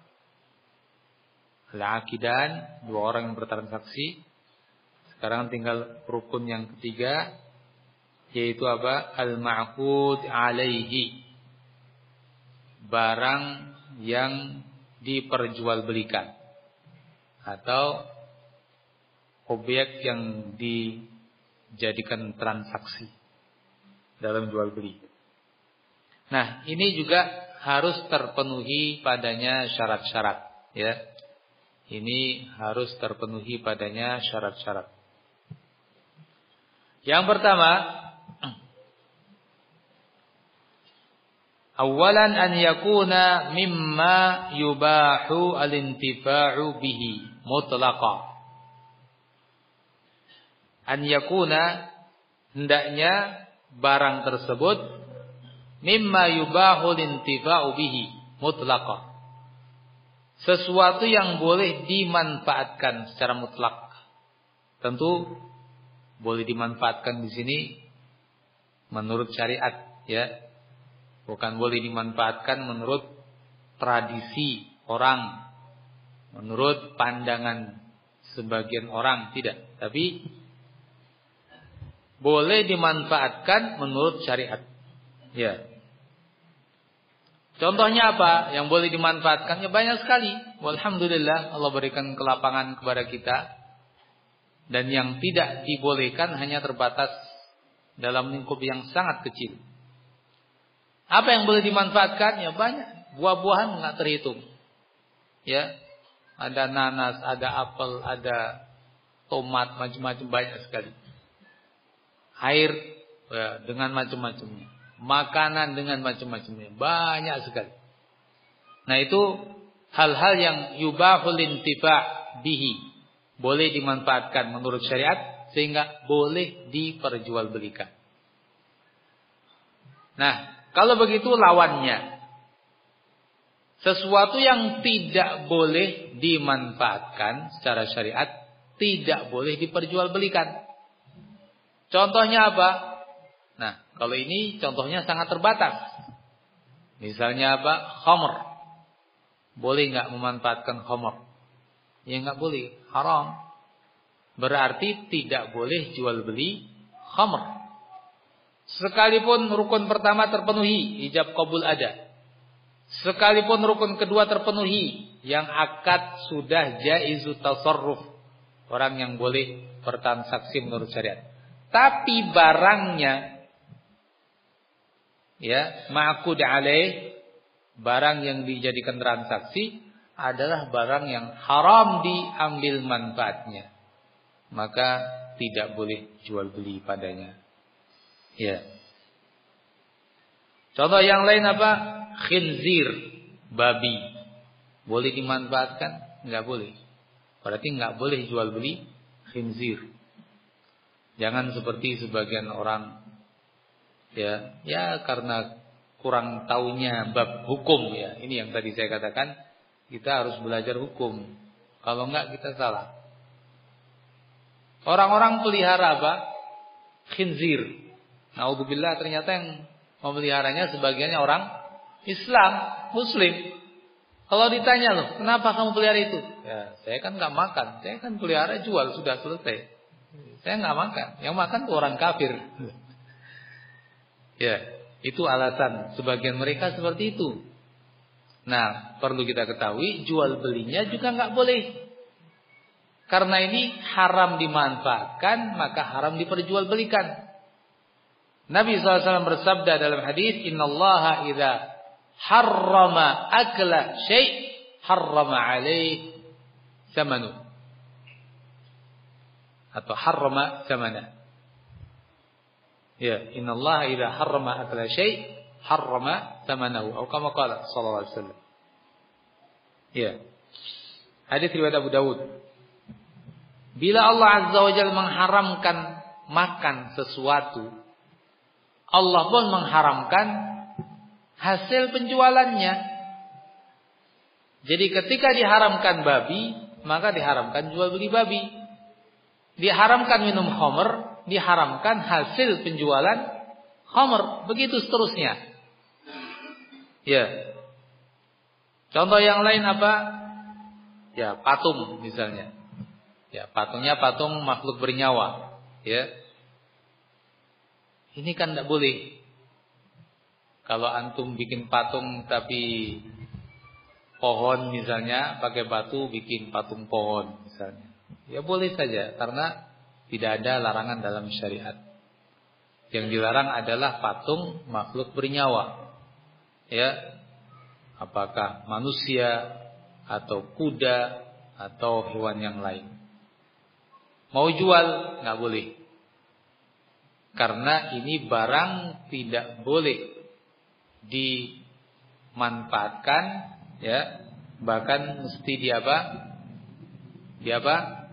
Al-aqidan, dua orang yang bertransaksi. Sekarang tinggal rukun yang ketiga yaitu apa? Al-ma'qud alaihi. Barang yang diperjualbelikan atau objek yang dijadikan transaksi dalam jual beli. Nah, ini juga harus terpenuhi padanya syarat-syarat, ya. Ini harus terpenuhi padanya syarat-syarat. Yang pertama, awalan an yakuna mimma yubahu al-intifa'u bihi mutlaqa. An yakuna hendaknya barang tersebut mimma yubahu lintifa'u bihi mutlaqa. Sesuatu yang boleh dimanfaatkan secara mutlak. Tentu boleh dimanfaatkan di sini menurut syariat ya. Bukan boleh dimanfaatkan menurut tradisi orang, menurut pandangan sebagian orang tidak, tapi boleh dimanfaatkan menurut syariat. Ya. Contohnya apa yang boleh dimanfaatkan? Ya banyak sekali. Alhamdulillah Allah berikan kelapangan kepada kita. Dan yang tidak dibolehkan hanya terbatas dalam lingkup yang sangat kecil. Apa yang boleh dimanfaatkan? Ya banyak. Buah-buahan nggak terhitung. Ya. Ada nanas, ada apel, ada tomat, macam-macam banyak sekali air ya, dengan macam-macamnya, makanan dengan macam-macamnya, banyak sekali. Nah itu hal-hal yang yubahul intifa bihi boleh dimanfaatkan menurut syariat sehingga boleh diperjualbelikan. Nah, kalau begitu lawannya sesuatu yang tidak boleh dimanfaatkan secara syariat tidak boleh diperjualbelikan. Contohnya apa? Nah, kalau ini contohnya sangat terbatas. Misalnya apa? Khamr. Boleh nggak memanfaatkan khamr? Ya nggak boleh, haram. Berarti tidak boleh jual beli khamr. Sekalipun rukun pertama terpenuhi, ijab kabul ada. Sekalipun rukun kedua terpenuhi, yang akad sudah jaizu tasarruf. Orang yang boleh bertransaksi menurut syariat. Tapi barangnya ya, ma'qud alaih, barang yang dijadikan transaksi adalah barang yang haram diambil manfaatnya. Maka tidak boleh jual beli padanya. Ya. Contoh yang lain apa? Khinzir, babi. Boleh dimanfaatkan? Enggak boleh. Berarti enggak boleh jual beli khinzir. Jangan seperti sebagian orang ya, ya karena kurang taunya bab hukum ya. Ini yang tadi saya katakan, kita harus belajar hukum. Kalau enggak kita salah. Orang-orang pelihara apa? Khinzir. Naudzubillah ternyata yang memeliharanya sebagiannya orang Islam, Muslim. Kalau ditanya loh, kenapa kamu pelihara itu? Ya, saya kan nggak makan, saya kan pelihara jual sudah selesai. Saya nggak makan, yang makan tuh orang kafir. ya, itu alasan sebagian mereka seperti itu. Nah, perlu kita ketahui jual belinya juga nggak boleh. Karena ini haram dimanfaatkan, maka haram diperjualbelikan. Nabi SAW bersabda dalam hadis, Inna Allah idha harrama akla syai' harrama alaih samanu. Atau harrama samana. Ya, Inna Allah idha harrama akla syai' harrama samanahu. Atau kama qala sallallahu alaihi wasallam. Ya. Hadis riwayat Abu Dawud. Bila Allah Azza wa Jalla mengharamkan makan sesuatu Allah pun mengharamkan hasil penjualannya. Jadi ketika diharamkan babi, maka diharamkan jual beli babi. Diharamkan minum khamr, diharamkan hasil penjualan khamr. Begitu seterusnya. Ya. Contoh yang lain apa? Ya, patung misalnya. Ya, patungnya patung makhluk bernyawa. Ya. Ini kan tidak boleh. Kalau antum bikin patung tapi pohon misalnya pakai batu bikin patung pohon misalnya. Ya boleh saja karena tidak ada larangan dalam syariat. Yang dilarang adalah patung makhluk bernyawa. Ya. Apakah manusia atau kuda atau hewan yang lain. Mau jual nggak boleh. Karena ini barang tidak boleh dimanfaatkan ya, bahkan mesti di apa? Di apa?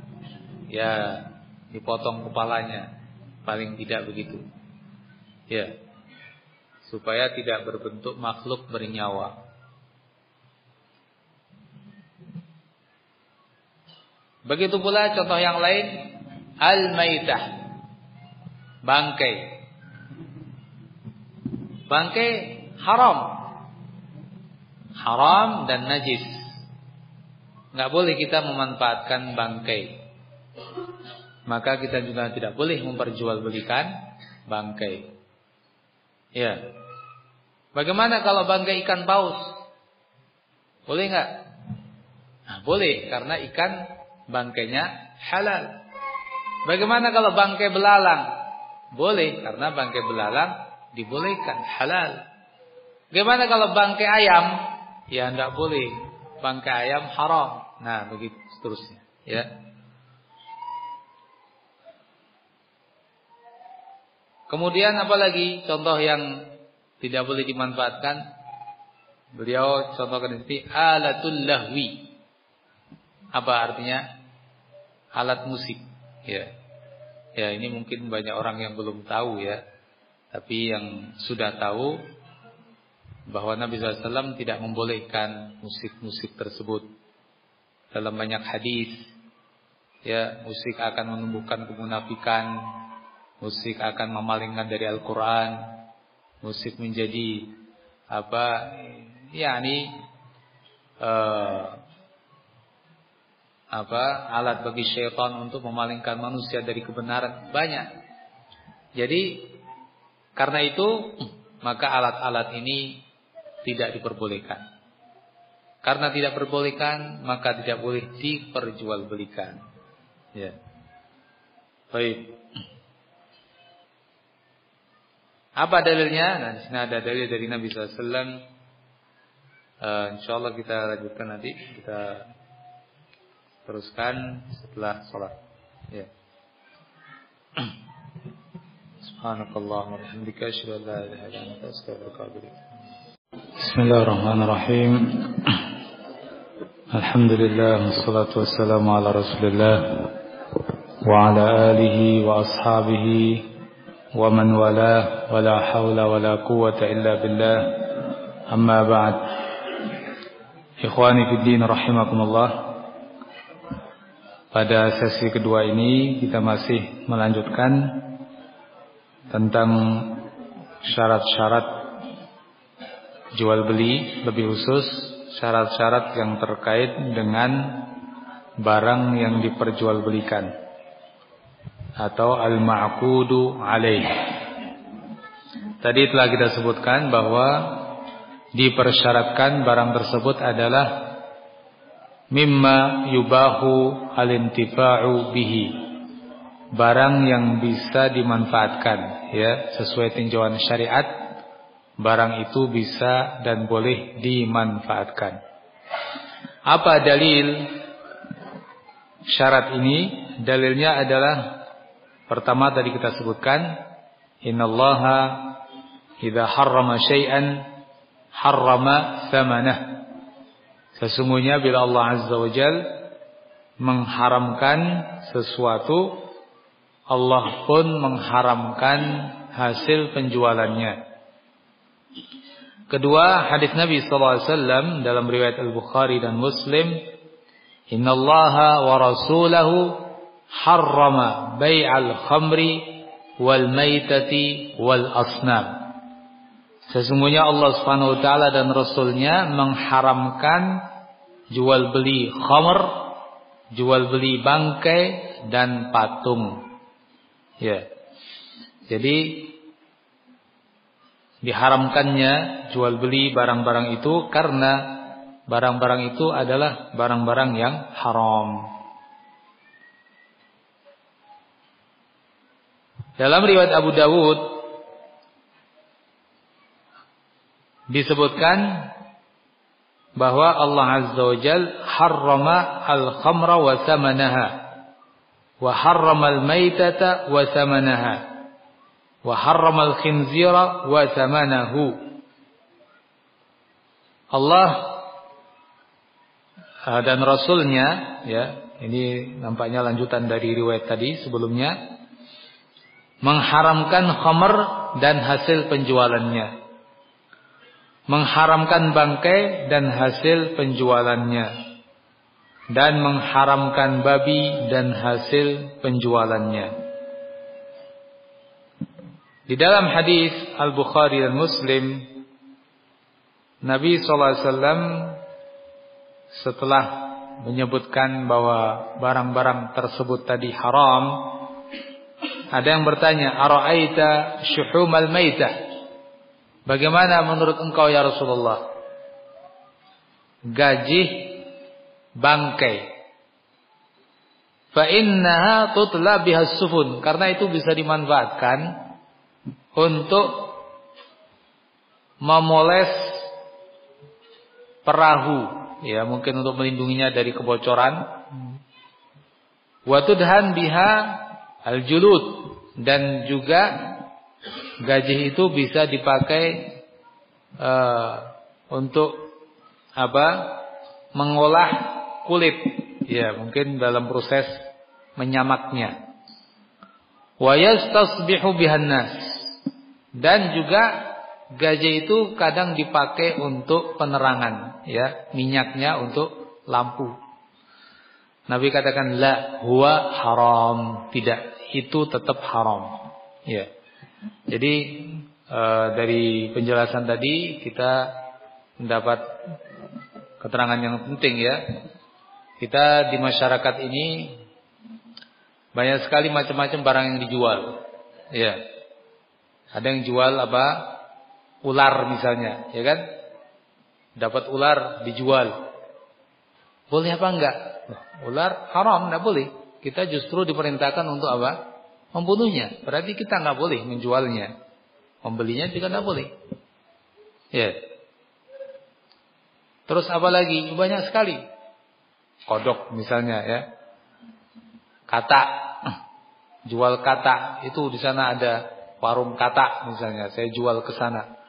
Ya, dipotong kepalanya. Paling tidak begitu. Ya. Supaya tidak berbentuk makhluk bernyawa. Begitu pula contoh yang lain al-maitah bangkai. Bangkai haram. Haram dan najis. Nggak boleh kita memanfaatkan bangkai. Maka kita juga tidak boleh memperjualbelikan bangkai. Ya. Bagaimana kalau bangkai ikan paus? Boleh nggak? Nah, boleh karena ikan bangkainya halal. Bagaimana kalau bangkai belalang? Boleh karena bangkai belalang dibolehkan halal. Gimana kalau bangkai ayam? Ya tidak boleh. Bangkai ayam haram. Nah, begitu seterusnya, ya. Kemudian apa lagi contoh yang tidak boleh dimanfaatkan? Beliau contohkan ini alatul lahwi. Apa artinya? Alat musik, ya. Ya ini mungkin banyak orang yang belum tahu ya. Tapi yang sudah tahu bahwa Nabi SAW tidak membolehkan musik-musik tersebut dalam banyak hadis. Ya, musik akan menumbuhkan kemunafikan, musik akan memalingkan dari Al-Quran, musik menjadi apa yakni uh, apa alat bagi syaitan untuk memalingkan manusia dari kebenaran banyak. Jadi karena itu maka alat-alat ini tidak diperbolehkan. Karena tidak diperbolehkan maka tidak boleh diperjualbelikan. Ya. Baik. Apa dalilnya? Nah, di sini ada dalil dari Nabi SAW. Uh, insya Allah kita lanjutkan nanti. Kita teruskan setelah sholat. Ya. Subhanakallah wa bihamdika asyhadu an la ilaha illa anta astaghfiruka wa atubu Bismillahirrahmanirrahim. Alhamdulillah wassalatu wassalamu ala Rasulillah wa ala alihi wa ashabihi ومن والاه ولا حول ولا قوة إلا بالله أما بعد إخواني في الدين رحمكم الله Pada sesi kedua ini kita masih melanjutkan tentang syarat-syarat jual beli lebih khusus syarat-syarat yang terkait dengan barang yang diperjualbelikan atau al-ma'qudu alaih. Tadi telah kita sebutkan bahwa dipersyaratkan barang tersebut adalah mimma yubahu al-intifa'u bihi. Barang yang bisa dimanfaatkan ya sesuai tinjauan syariat barang itu bisa dan boleh dimanfaatkan. Apa dalil syarat ini? Dalilnya adalah Pertama tadi kita sebutkan innallaha idza harrama syai'an harrama thamanah. Sesungguhnya bila Allah Azza wa Jal mengharamkan sesuatu Allah pun mengharamkan hasil penjualannya. Kedua, hadis Nabi sallallahu alaihi wasallam dalam riwayat Al-Bukhari dan Muslim, "Innallaha wa rasulahu harrama bai'al khamri wal maitati wal asnam. Sesungguhnya Allah Subhanahu wa taala dan rasulnya mengharamkan jual beli khamr, jual beli bangkai dan patung. Ya. Jadi diharamkannya jual beli barang-barang itu karena barang-barang itu adalah barang-barang yang haram. Dalam riwayat Abu Dawud disebutkan bahwa Allah Azza wa Jal harrama al-khamra wa samanaha wa harrama al-maitata wa samanaha wa harrama al-khinzira wa samanahu Allah eh, dan Rasulnya ya ini nampaknya lanjutan dari riwayat tadi sebelumnya mengharamkan khamr dan hasil penjualannya. Mengharamkan bangkai dan hasil penjualannya. Dan mengharamkan babi dan hasil penjualannya. Di dalam hadis Al-Bukhari dan Muslim Nabi SAW setelah menyebutkan bahwa barang-barang tersebut tadi haram ada yang bertanya, "Ara'aita syuhumal maitah?" Bagaimana menurut engkau ya Rasulullah? Gaji bangkai. Fa innaha tutla biha sufun, karena itu bisa dimanfaatkan untuk memoles perahu, ya mungkin untuk melindunginya dari kebocoran. Wa tudhan biha al-julud dan juga gaji itu bisa dipakai uh, untuk apa? mengolah kulit. Ya, mungkin dalam proses menyamaknya. Wa yastasbihu bihan nas. Dan juga gaji itu kadang dipakai untuk penerangan, ya, minyaknya untuk lampu. Nabi katakan la huwa haram, tidak itu tetap haram. Ya. Jadi e, dari penjelasan tadi kita mendapat keterangan yang penting ya. Kita di masyarakat ini banyak sekali macam-macam barang yang dijual. Ya. Ada yang jual apa? Ular misalnya, ya kan? Dapat ular dijual. Boleh apa enggak? Ular haram, enggak boleh. Kita justru diperintahkan untuk apa? Membunuhnya. Berarti kita enggak boleh menjualnya. Membelinya juga enggak boleh. Ya. Terus apa lagi? Banyak sekali. Kodok misalnya ya. Kata. Jual kata. Itu di sana ada warung kata misalnya. Saya jual ke sana.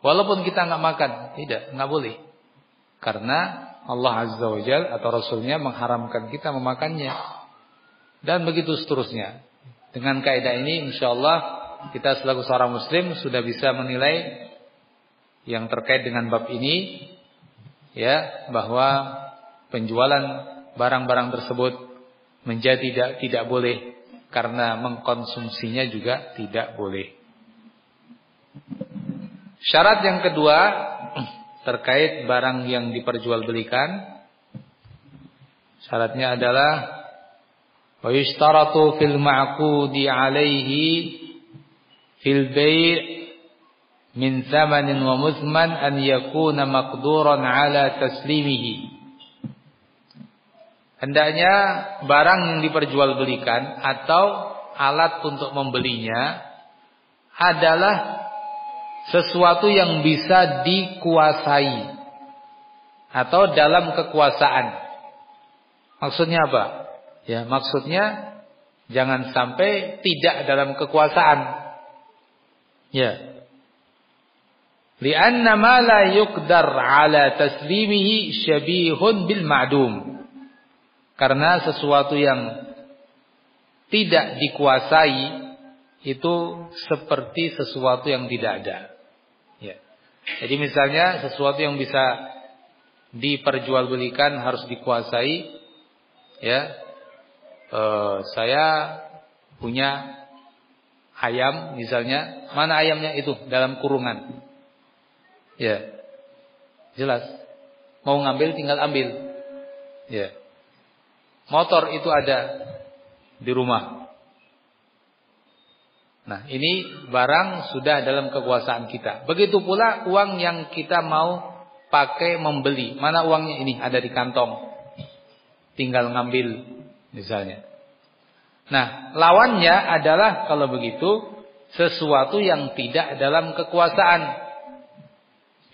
Walaupun kita nggak makan, tidak, nggak boleh. Karena Allah Azza wa Jal atau Rasulnya mengharamkan kita memakannya. Dan begitu seterusnya. Dengan kaidah ini insya Allah kita selaku seorang muslim sudah bisa menilai yang terkait dengan bab ini ya bahwa penjualan barang-barang tersebut menjadi tidak tidak boleh karena mengkonsumsinya juga tidak boleh. Syarat yang kedua terkait barang yang diperjualbelikan syaratnya adalah wa yushtaratu fil ma'qudi 'alaihi fil bai' min thamanin wa muzman an yakuna maqduran 'ala taslimihi. Hendaknya barang yang diperjualbelikan atau alat untuk membelinya adalah sesuatu yang bisa dikuasai atau dalam kekuasaan. Maksudnya apa? Ya, maksudnya jangan sampai tidak dalam kekuasaan. Ya. Lianna ma la yuqdar ala taslimihi syabihun bil ma'dum. Karena sesuatu yang tidak dikuasai itu seperti sesuatu yang tidak ada. Jadi misalnya sesuatu yang bisa diperjualbelikan harus dikuasai ya. E, saya punya ayam misalnya, mana ayamnya itu dalam kurungan. Ya. Jelas. Mau ngambil tinggal ambil. Ya. Motor itu ada di rumah. Nah, ini barang sudah dalam kekuasaan kita. Begitu pula uang yang kita mau pakai membeli. Mana uangnya ini? Ada di kantong. Tinggal ngambil misalnya. Nah, lawannya adalah kalau begitu sesuatu yang tidak dalam kekuasaan.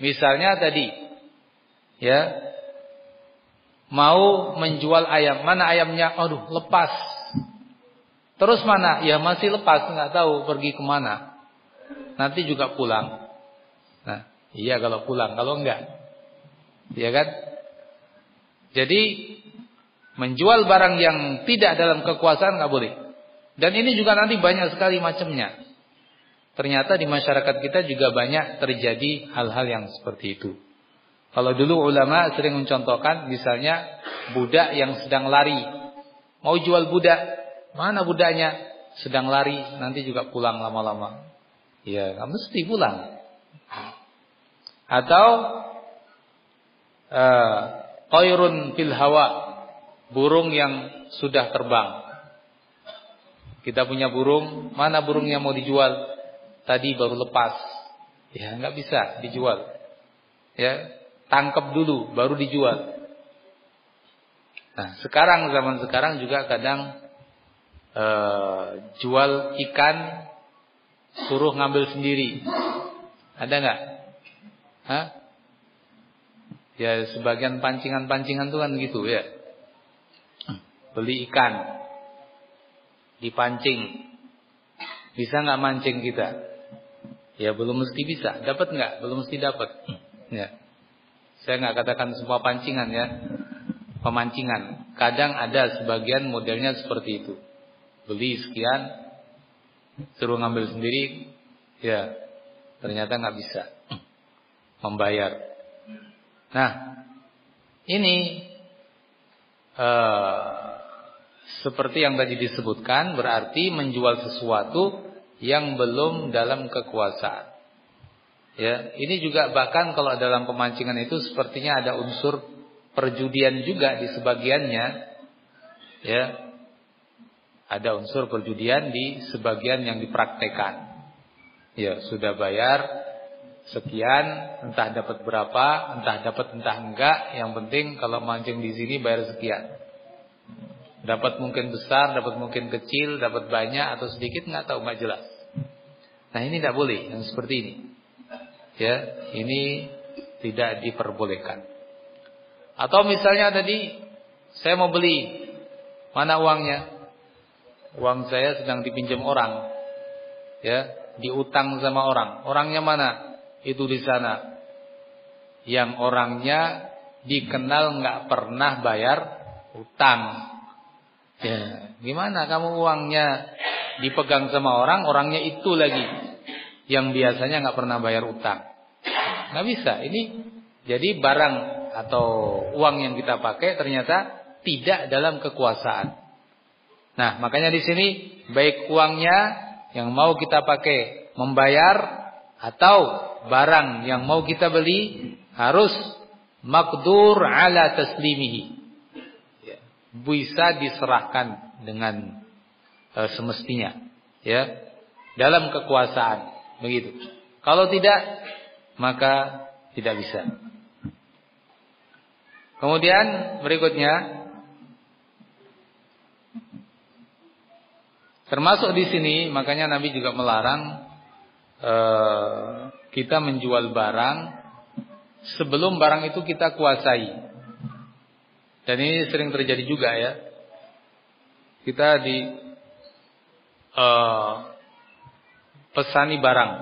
Misalnya tadi ya mau menjual ayam, mana ayamnya? Aduh, lepas Terus mana? Ya masih lepas, nggak tahu pergi ke mana. Nanti juga pulang. Nah, iya kalau pulang, kalau enggak, iya kan? Jadi menjual barang yang tidak dalam kekuasaan nggak boleh. Dan ini juga nanti banyak sekali macamnya. Ternyata di masyarakat kita juga banyak terjadi hal-hal yang seperti itu. Kalau dulu ulama sering mencontohkan misalnya budak yang sedang lari. Mau jual budak, Mana budaknya? Sedang lari, nanti juga pulang lama-lama. Ya, nggak mesti pulang. Atau uh, fil hawa, burung yang sudah terbang. Kita punya burung, mana burung yang mau dijual? Tadi baru lepas. Ya, nggak bisa dijual. Ya, tangkap dulu baru dijual. Nah, sekarang zaman sekarang juga kadang uh, jual ikan suruh ngambil sendiri. Ada nggak? Ya sebagian pancingan-pancingan tuh kan gitu ya. Beli ikan dipancing. Bisa nggak mancing kita? Ya belum mesti bisa. Dapat nggak? Belum mesti dapat. Ya. Saya nggak katakan semua pancingan ya. Pemancingan. Kadang ada sebagian modelnya seperti itu beli sekian suruh ngambil sendiri ya ternyata nggak bisa membayar nah ini uh, seperti yang tadi disebutkan berarti menjual sesuatu yang belum dalam kekuasaan. Ya, ini juga bahkan kalau dalam pemancingan itu sepertinya ada unsur perjudian juga di sebagiannya. Ya. Ada unsur perjudian di sebagian yang dipraktekan. Ya, sudah bayar sekian, entah dapat berapa, entah dapat entah enggak, yang penting kalau mancing di sini bayar sekian. Dapat mungkin besar, dapat mungkin kecil, dapat banyak atau sedikit nggak tahu nggak jelas. Nah ini tidak boleh yang seperti ini. Ya, ini tidak diperbolehkan. Atau misalnya tadi saya mau beli, mana uangnya? Uang saya sedang dipinjam orang. Ya, diutang sama orang. Orangnya mana? Itu di sana. Yang orangnya dikenal nggak pernah bayar utang. Ya, gimana kamu uangnya dipegang sama orang, orangnya itu lagi yang biasanya nggak pernah bayar utang. Nggak bisa. Ini jadi barang atau uang yang kita pakai ternyata tidak dalam kekuasaan. Nah, makanya di sini baik uangnya yang mau kita pakai membayar atau barang yang mau kita beli harus makdur ala taslimihi. Ya, bisa diserahkan dengan uh, semestinya, ya, dalam kekuasaan, begitu. Kalau tidak, maka tidak bisa. Kemudian berikutnya termasuk di sini makanya Nabi juga melarang uh, kita menjual barang sebelum barang itu kita kuasai. Dan ini sering terjadi juga ya. Kita di uh, pesani barang.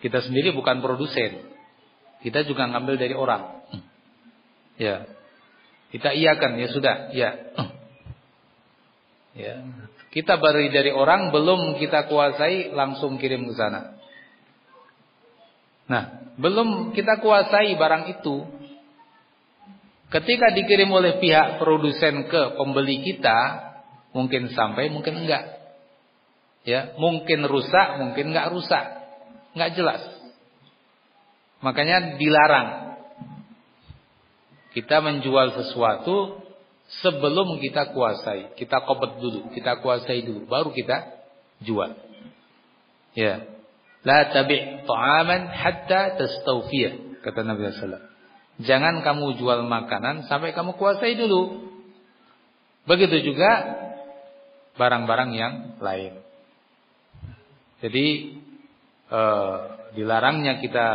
Kita sendiri bukan produsen. Kita juga ngambil dari orang. Ya. Kita iakan ya sudah, ya. Ya. Kita beri dari orang belum kita kuasai langsung kirim ke sana. Nah, belum kita kuasai barang itu. Ketika dikirim oleh pihak produsen ke pembeli kita, mungkin sampai, mungkin enggak. Ya, mungkin rusak, mungkin enggak rusak. Enggak jelas. Makanya dilarang. Kita menjual sesuatu sebelum kita kuasai. Kita kobet dulu, kita kuasai dulu, baru kita jual. Ya. La tabi' ta'aman hatta tastawfiyah, kata Nabi sallallahu Jangan kamu jual makanan sampai kamu kuasai dulu. Begitu juga barang-barang yang lain. Jadi eh, dilarangnya kita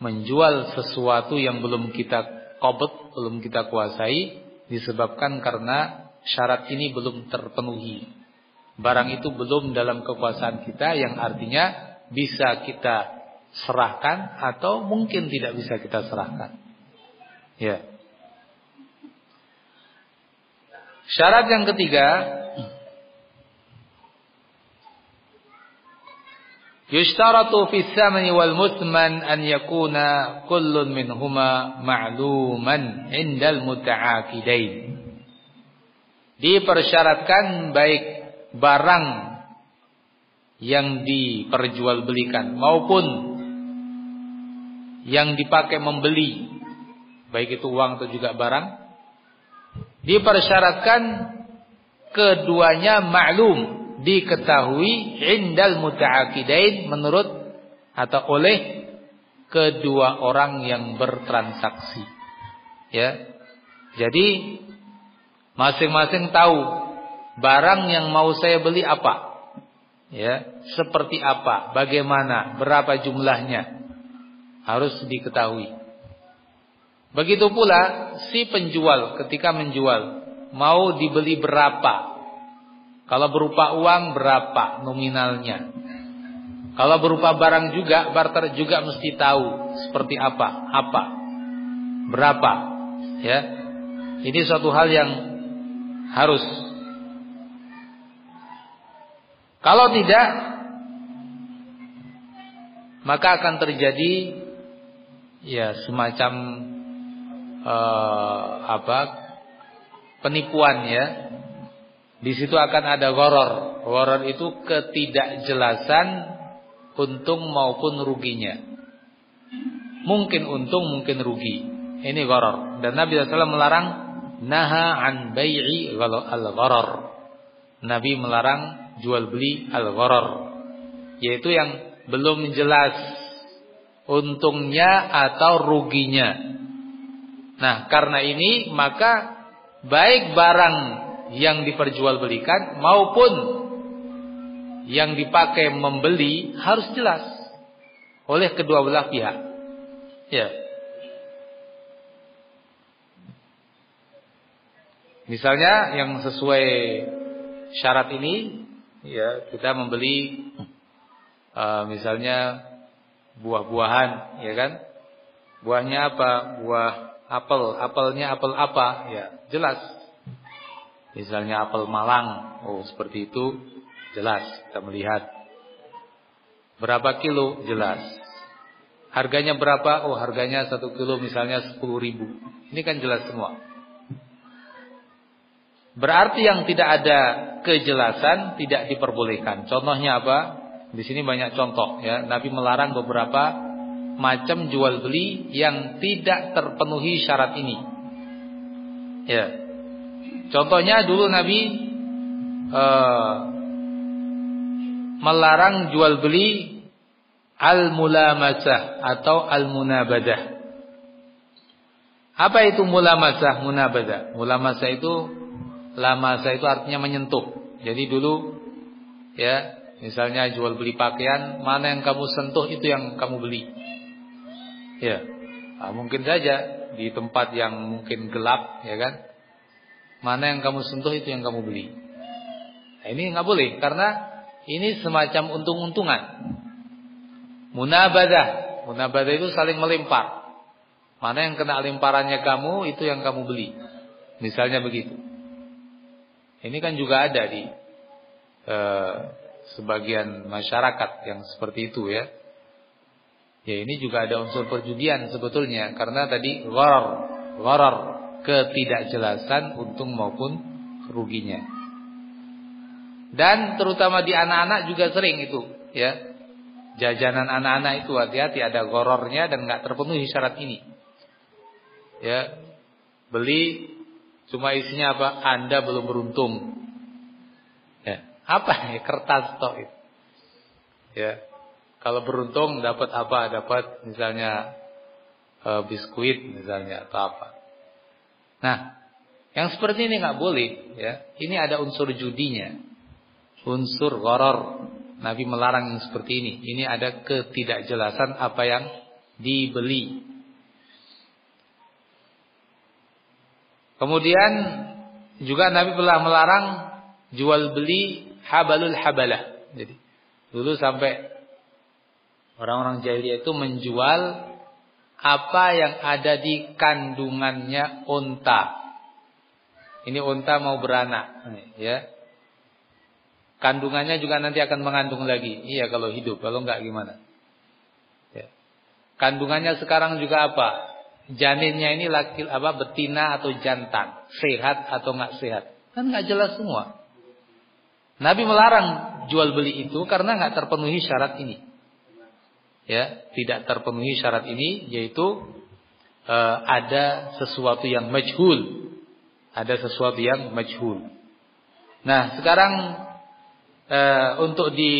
menjual sesuatu yang belum kita kobet, belum kita kuasai disebabkan karena syarat ini belum terpenuhi. Barang itu belum dalam kekuasaan kita yang artinya bisa kita serahkan atau mungkin tidak bisa kita serahkan. Ya. Syarat yang ketiga Yushtaratu fi samani wal muthman an yakuna kullun minhuma ma'luman indal muta'akidain. Dipersyaratkan baik barang yang diperjualbelikan maupun yang dipakai membeli baik itu uang atau juga barang dipersyaratkan keduanya maklum diketahui indal muta'akidain menurut atau oleh kedua orang yang bertransaksi. Ya. Jadi masing-masing tahu barang yang mau saya beli apa. Ya, seperti apa, bagaimana, berapa jumlahnya harus diketahui. Begitu pula si penjual ketika menjual mau dibeli berapa kalau berupa uang berapa nominalnya? Kalau berupa barang juga, barter juga mesti tahu seperti apa, apa, berapa, ya. Ini suatu hal yang harus. Kalau tidak, maka akan terjadi ya semacam uh, apa penipuan ya Di situ akan ada goror. Goror itu ketidakjelasan untung maupun ruginya. Mungkin untung, mungkin rugi. Ini goror. Dan Nabi SAW melarang naha an bai'i al-gharar. Nabi melarang jual beli al-gharar. Yaitu yang belum jelas untungnya atau ruginya. Nah, karena ini maka baik barang yang diperjualbelikan maupun yang dipakai membeli harus jelas oleh kedua belah pihak. Ya. Misalnya yang sesuai syarat ini ya kita membeli uh, misalnya buah-buahan ya kan buahnya apa buah apel apelnya apel apa ya jelas Misalnya apel Malang, oh seperti itu jelas kita melihat. Berapa kilo jelas. Harganya berapa? Oh harganya satu kilo misalnya sepuluh ribu. Ini kan jelas semua. Berarti yang tidak ada kejelasan tidak diperbolehkan. Contohnya apa? Di sini banyak contoh ya. Nabi melarang beberapa macam jual beli yang tidak terpenuhi syarat ini. Ya, Contohnya dulu Nabi uh, melarang jual beli al-mulamasah atau al-munabadah. Apa itu mulamasah, munabadah? Mulamasah itu lamasa itu artinya menyentuh. Jadi dulu ya, misalnya jual beli pakaian, mana yang kamu sentuh itu yang kamu beli. Ya. Nah, mungkin saja di tempat yang mungkin gelap, ya kan? Mana yang kamu sentuh itu yang kamu beli. Nah, ini nggak boleh karena ini semacam untung-untungan. Munabadah, munabadah itu saling melempar. Mana yang kena lemparannya kamu itu yang kamu beli. Misalnya begitu. Ini kan juga ada di eh, sebagian masyarakat yang seperti itu ya. Ya ini juga ada unsur perjudian sebetulnya karena tadi gharar, gharar ketidakjelasan untung maupun ruginya. Dan terutama di anak-anak juga sering itu, ya. Jajanan anak-anak itu hati-hati ada gorornya dan nggak terpenuhi syarat ini. Ya. Beli cuma isinya apa? Anda belum beruntung. Ya. Apa ya kertas stok itu? Ya. Kalau beruntung dapat apa? Dapat misalnya uh, biskuit misalnya atau apa. Nah, yang seperti ini nggak boleh, ya. Ini ada unsur judinya, unsur goror. Nabi melarang yang seperti ini. Ini ada ketidakjelasan apa yang dibeli. Kemudian juga Nabi telah melarang jual beli habalul habalah. Jadi dulu sampai orang-orang jahiliyah itu menjual apa yang ada di kandungannya unta. Ini unta mau beranak, ya. Kandungannya juga nanti akan mengandung lagi. Iya kalau hidup, kalau enggak gimana? Ya. Kandungannya sekarang juga apa? Janinnya ini laki apa betina atau jantan, sehat atau enggak sehat? Kan enggak jelas semua. Nabi melarang jual beli itu karena enggak terpenuhi syarat ini ya tidak terpenuhi syarat ini yaitu uh, ada sesuatu yang majhul. Ada sesuatu yang majhul. Nah sekarang uh, untuk di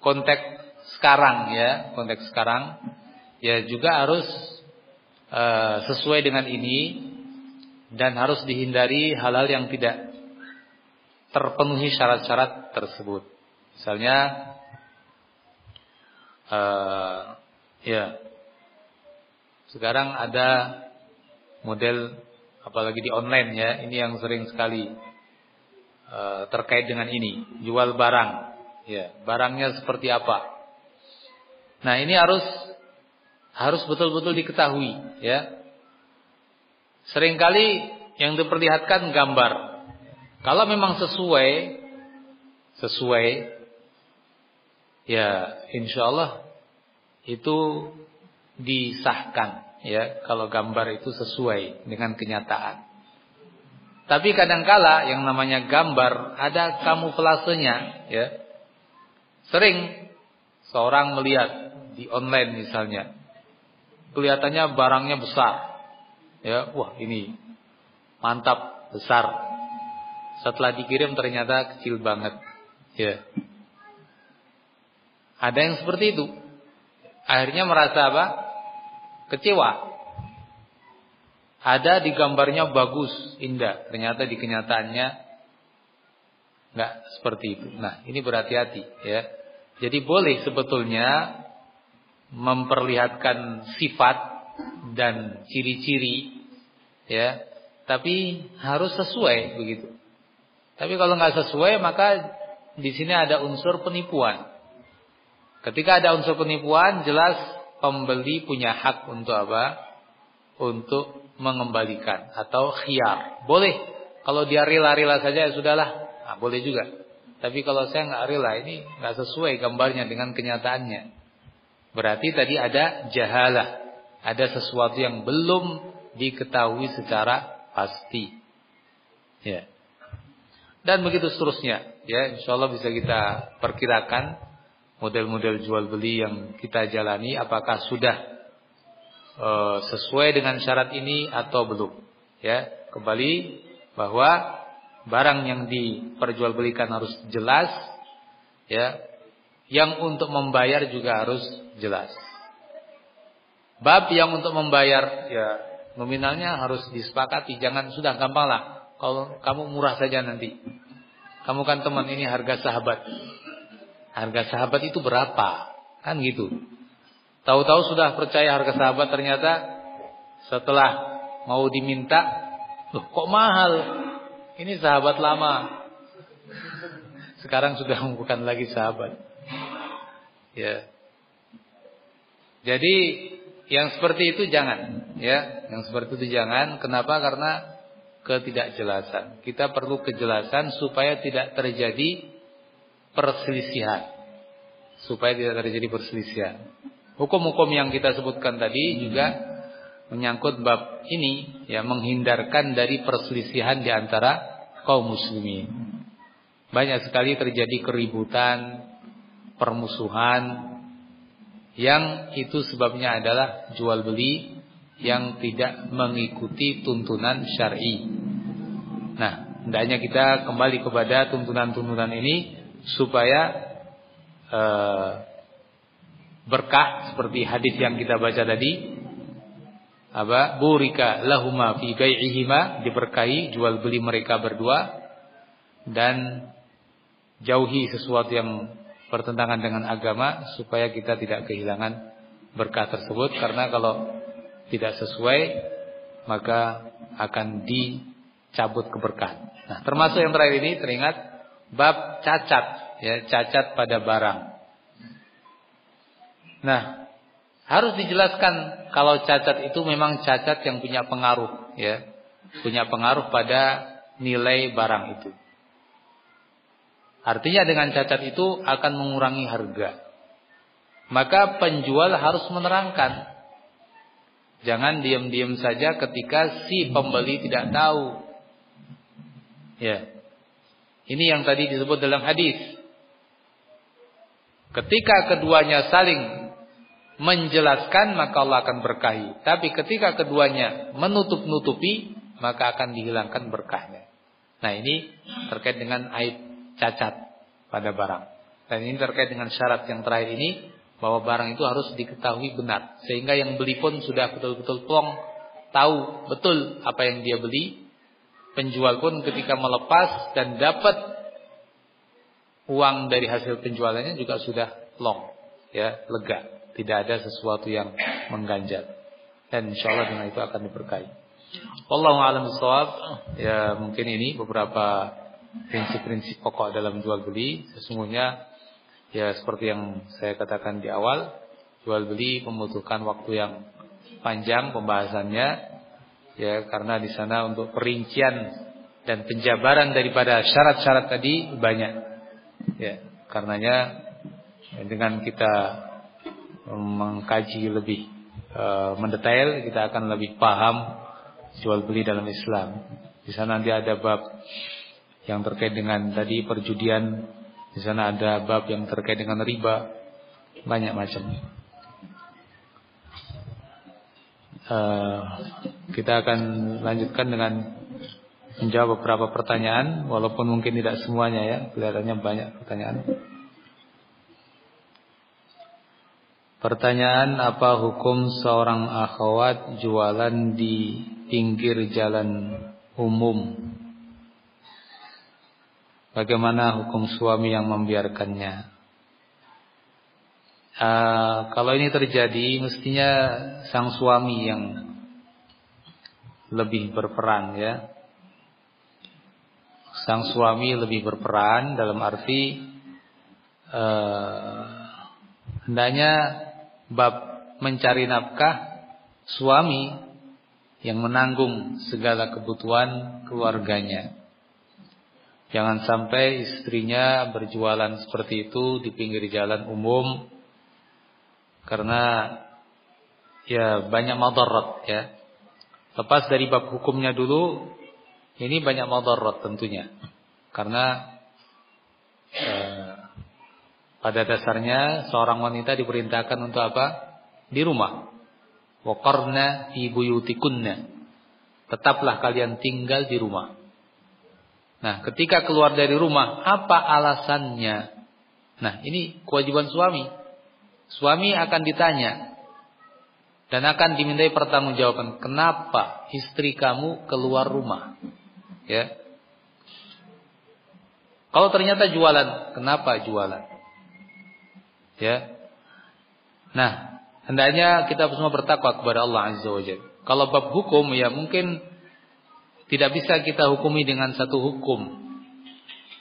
konteks sekarang ya konteks sekarang ya juga harus uh, sesuai dengan ini dan harus dihindari hal-hal yang tidak terpenuhi syarat-syarat tersebut. Misalnya uh, ya. Sekarang ada model apalagi di online ya ini yang sering sekali uh, terkait dengan ini jual barang. Ya barangnya seperti apa? Nah ini harus harus betul-betul diketahui ya. Seringkali yang diperlihatkan gambar. Kalau memang sesuai sesuai ya insya Allah itu disahkan ya kalau gambar itu sesuai dengan kenyataan. Tapi kadangkala yang namanya gambar ada kamuflasenya, ya. Sering seorang melihat di online misalnya, kelihatannya barangnya besar, ya, wah ini mantap besar. Setelah dikirim ternyata kecil banget, ya. Ada yang seperti itu. Akhirnya merasa apa? Kecewa. Ada di gambarnya bagus, indah. Ternyata di kenyataannya nggak seperti itu. Nah, ini berhati-hati ya. Jadi boleh sebetulnya memperlihatkan sifat dan ciri-ciri ya, tapi harus sesuai begitu. Tapi kalau nggak sesuai maka di sini ada unsur penipuan. Ketika ada unsur penipuan, jelas pembeli punya hak untuk apa? Untuk mengembalikan atau khiyar. Boleh. Kalau dia rela-rela saja ya sudahlah. Nah, boleh juga. Tapi kalau saya nggak rela ini nggak sesuai gambarnya dengan kenyataannya. Berarti tadi ada jahalah. Ada sesuatu yang belum diketahui secara pasti. Ya. Dan begitu seterusnya. Ya, insya Allah bisa kita perkirakan model-model jual beli yang kita jalani apakah sudah e, sesuai dengan syarat ini atau belum. Ya, kembali bahwa barang yang diperjualbelikan harus jelas, ya. Yang untuk membayar juga harus jelas. Bab yang untuk membayar ya nominalnya harus disepakati, jangan sudah gampang lah. Kalau kamu murah saja nanti. Kamu kan teman ini harga sahabat. Harga sahabat itu berapa? Kan gitu. Tahu-tahu sudah percaya harga sahabat ternyata setelah mau diminta, loh kok mahal? Ini sahabat lama. Sekarang sudah bukan lagi sahabat. Ya. Jadi yang seperti itu jangan, ya. Yang seperti itu jangan. Kenapa? Karena ketidakjelasan. Kita perlu kejelasan supaya tidak terjadi perselisihan. Supaya tidak terjadi perselisihan. Hukum-hukum yang kita sebutkan tadi juga menyangkut bab ini ya menghindarkan dari perselisihan di antara kaum muslimin. Banyak sekali terjadi keributan, permusuhan yang itu sebabnya adalah jual beli yang tidak mengikuti tuntunan syar'i. Nah, hendaknya kita kembali kepada tuntunan-tuntunan ini supaya uh, berkah seperti hadis yang kita baca tadi. Apa? Burika lahuma fi bai'ihima diberkahi jual beli mereka berdua dan jauhi sesuatu yang bertentangan dengan agama supaya kita tidak kehilangan berkah tersebut. Karena kalau tidak sesuai maka akan dicabut keberkahan. Nah, termasuk yang terakhir ini teringat bab cacat ya, cacat pada barang. Nah, harus dijelaskan kalau cacat itu memang cacat yang punya pengaruh, ya, punya pengaruh pada nilai barang itu. Artinya dengan cacat itu akan mengurangi harga. Maka penjual harus menerangkan. Jangan diam-diam saja ketika si pembeli tidak tahu. Ya. Ini yang tadi disebut dalam hadis. Ketika keduanya saling menjelaskan maka Allah akan berkahi. Tapi ketika keduanya menutup-nutupi maka akan dihilangkan berkahnya. Nah ini terkait dengan aib cacat pada barang. Dan ini terkait dengan syarat yang terakhir ini bahwa barang itu harus diketahui benar sehingga yang beli pun sudah betul-betul plong tahu betul apa yang dia beli. Penjual pun ketika melepas dan dapat uang dari hasil penjualannya juga sudah long ya lega tidak ada sesuatu yang mengganjal. Dan insya Allah dengan itu akan diberkahi. Wallahu a'lam bishawab. Ya mungkin ini beberapa prinsip-prinsip pokok dalam jual beli. Sesungguhnya ya seperti yang saya katakan di awal, jual beli membutuhkan waktu yang panjang pembahasannya. Ya karena di sana untuk perincian dan penjabaran daripada syarat-syarat tadi banyak. Ya, karenanya dengan kita mengkaji lebih uh, mendetail kita akan lebih paham jual beli dalam Islam. Di sana nanti ada bab yang terkait dengan tadi perjudian. Di sana ada bab yang terkait dengan riba. Banyak macam. Uh, kita akan lanjutkan dengan menjawab beberapa pertanyaan walaupun mungkin tidak semuanya ya kelihatannya banyak pertanyaan Pertanyaan apa hukum seorang akhwat jualan di pinggir jalan umum? Bagaimana hukum suami yang membiarkannya? Uh, kalau ini terjadi mestinya sang suami yang lebih berperan ya. Sang suami lebih berperan dalam arti uh, hendaknya bab mencari nafkah suami yang menanggung segala kebutuhan keluarganya. Jangan sampai istrinya berjualan seperti itu di pinggir jalan umum karena ya banyak madarat ya. Lepas dari bab hukumnya dulu, ini banyak madarat tentunya. Karena eh, pada dasarnya seorang wanita diperintahkan untuk apa? Di rumah. Waqarna fi buyutikunna. Tetaplah kalian tinggal di rumah. Nah, ketika keluar dari rumah, apa alasannya? Nah, ini kewajiban suami. Suami akan ditanya dan akan dimintai pertanggungjawaban, kenapa istri kamu keluar rumah? Ya. Kalau ternyata jualan, kenapa jualan? Ya. Nah, hendaknya kita semua bertakwa kepada Allah Azza wa Jalla. Kalau bab hukum ya mungkin tidak bisa kita hukumi dengan satu hukum.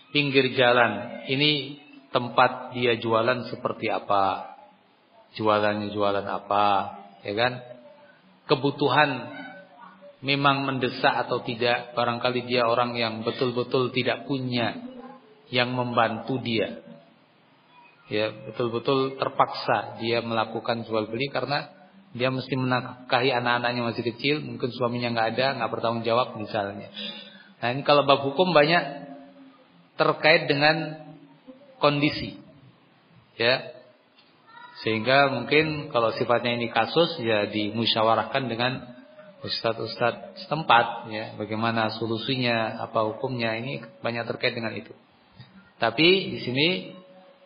Pinggir jalan, ini tempat dia jualan seperti apa? Jualannya jualan apa? Ya kan? Kebutuhan memang mendesak atau tidak, barangkali dia orang yang betul-betul tidak punya yang membantu dia ya betul-betul terpaksa dia melakukan jual beli karena dia mesti menafkahi anak-anaknya masih kecil, mungkin suaminya nggak ada, nggak bertanggung jawab misalnya. Nah ini kalau bab hukum banyak terkait dengan kondisi, ya sehingga mungkin kalau sifatnya ini kasus ya dimusyawarahkan dengan ustadz-ustadz setempat, ya bagaimana solusinya, apa hukumnya ini banyak terkait dengan itu. Tapi di sini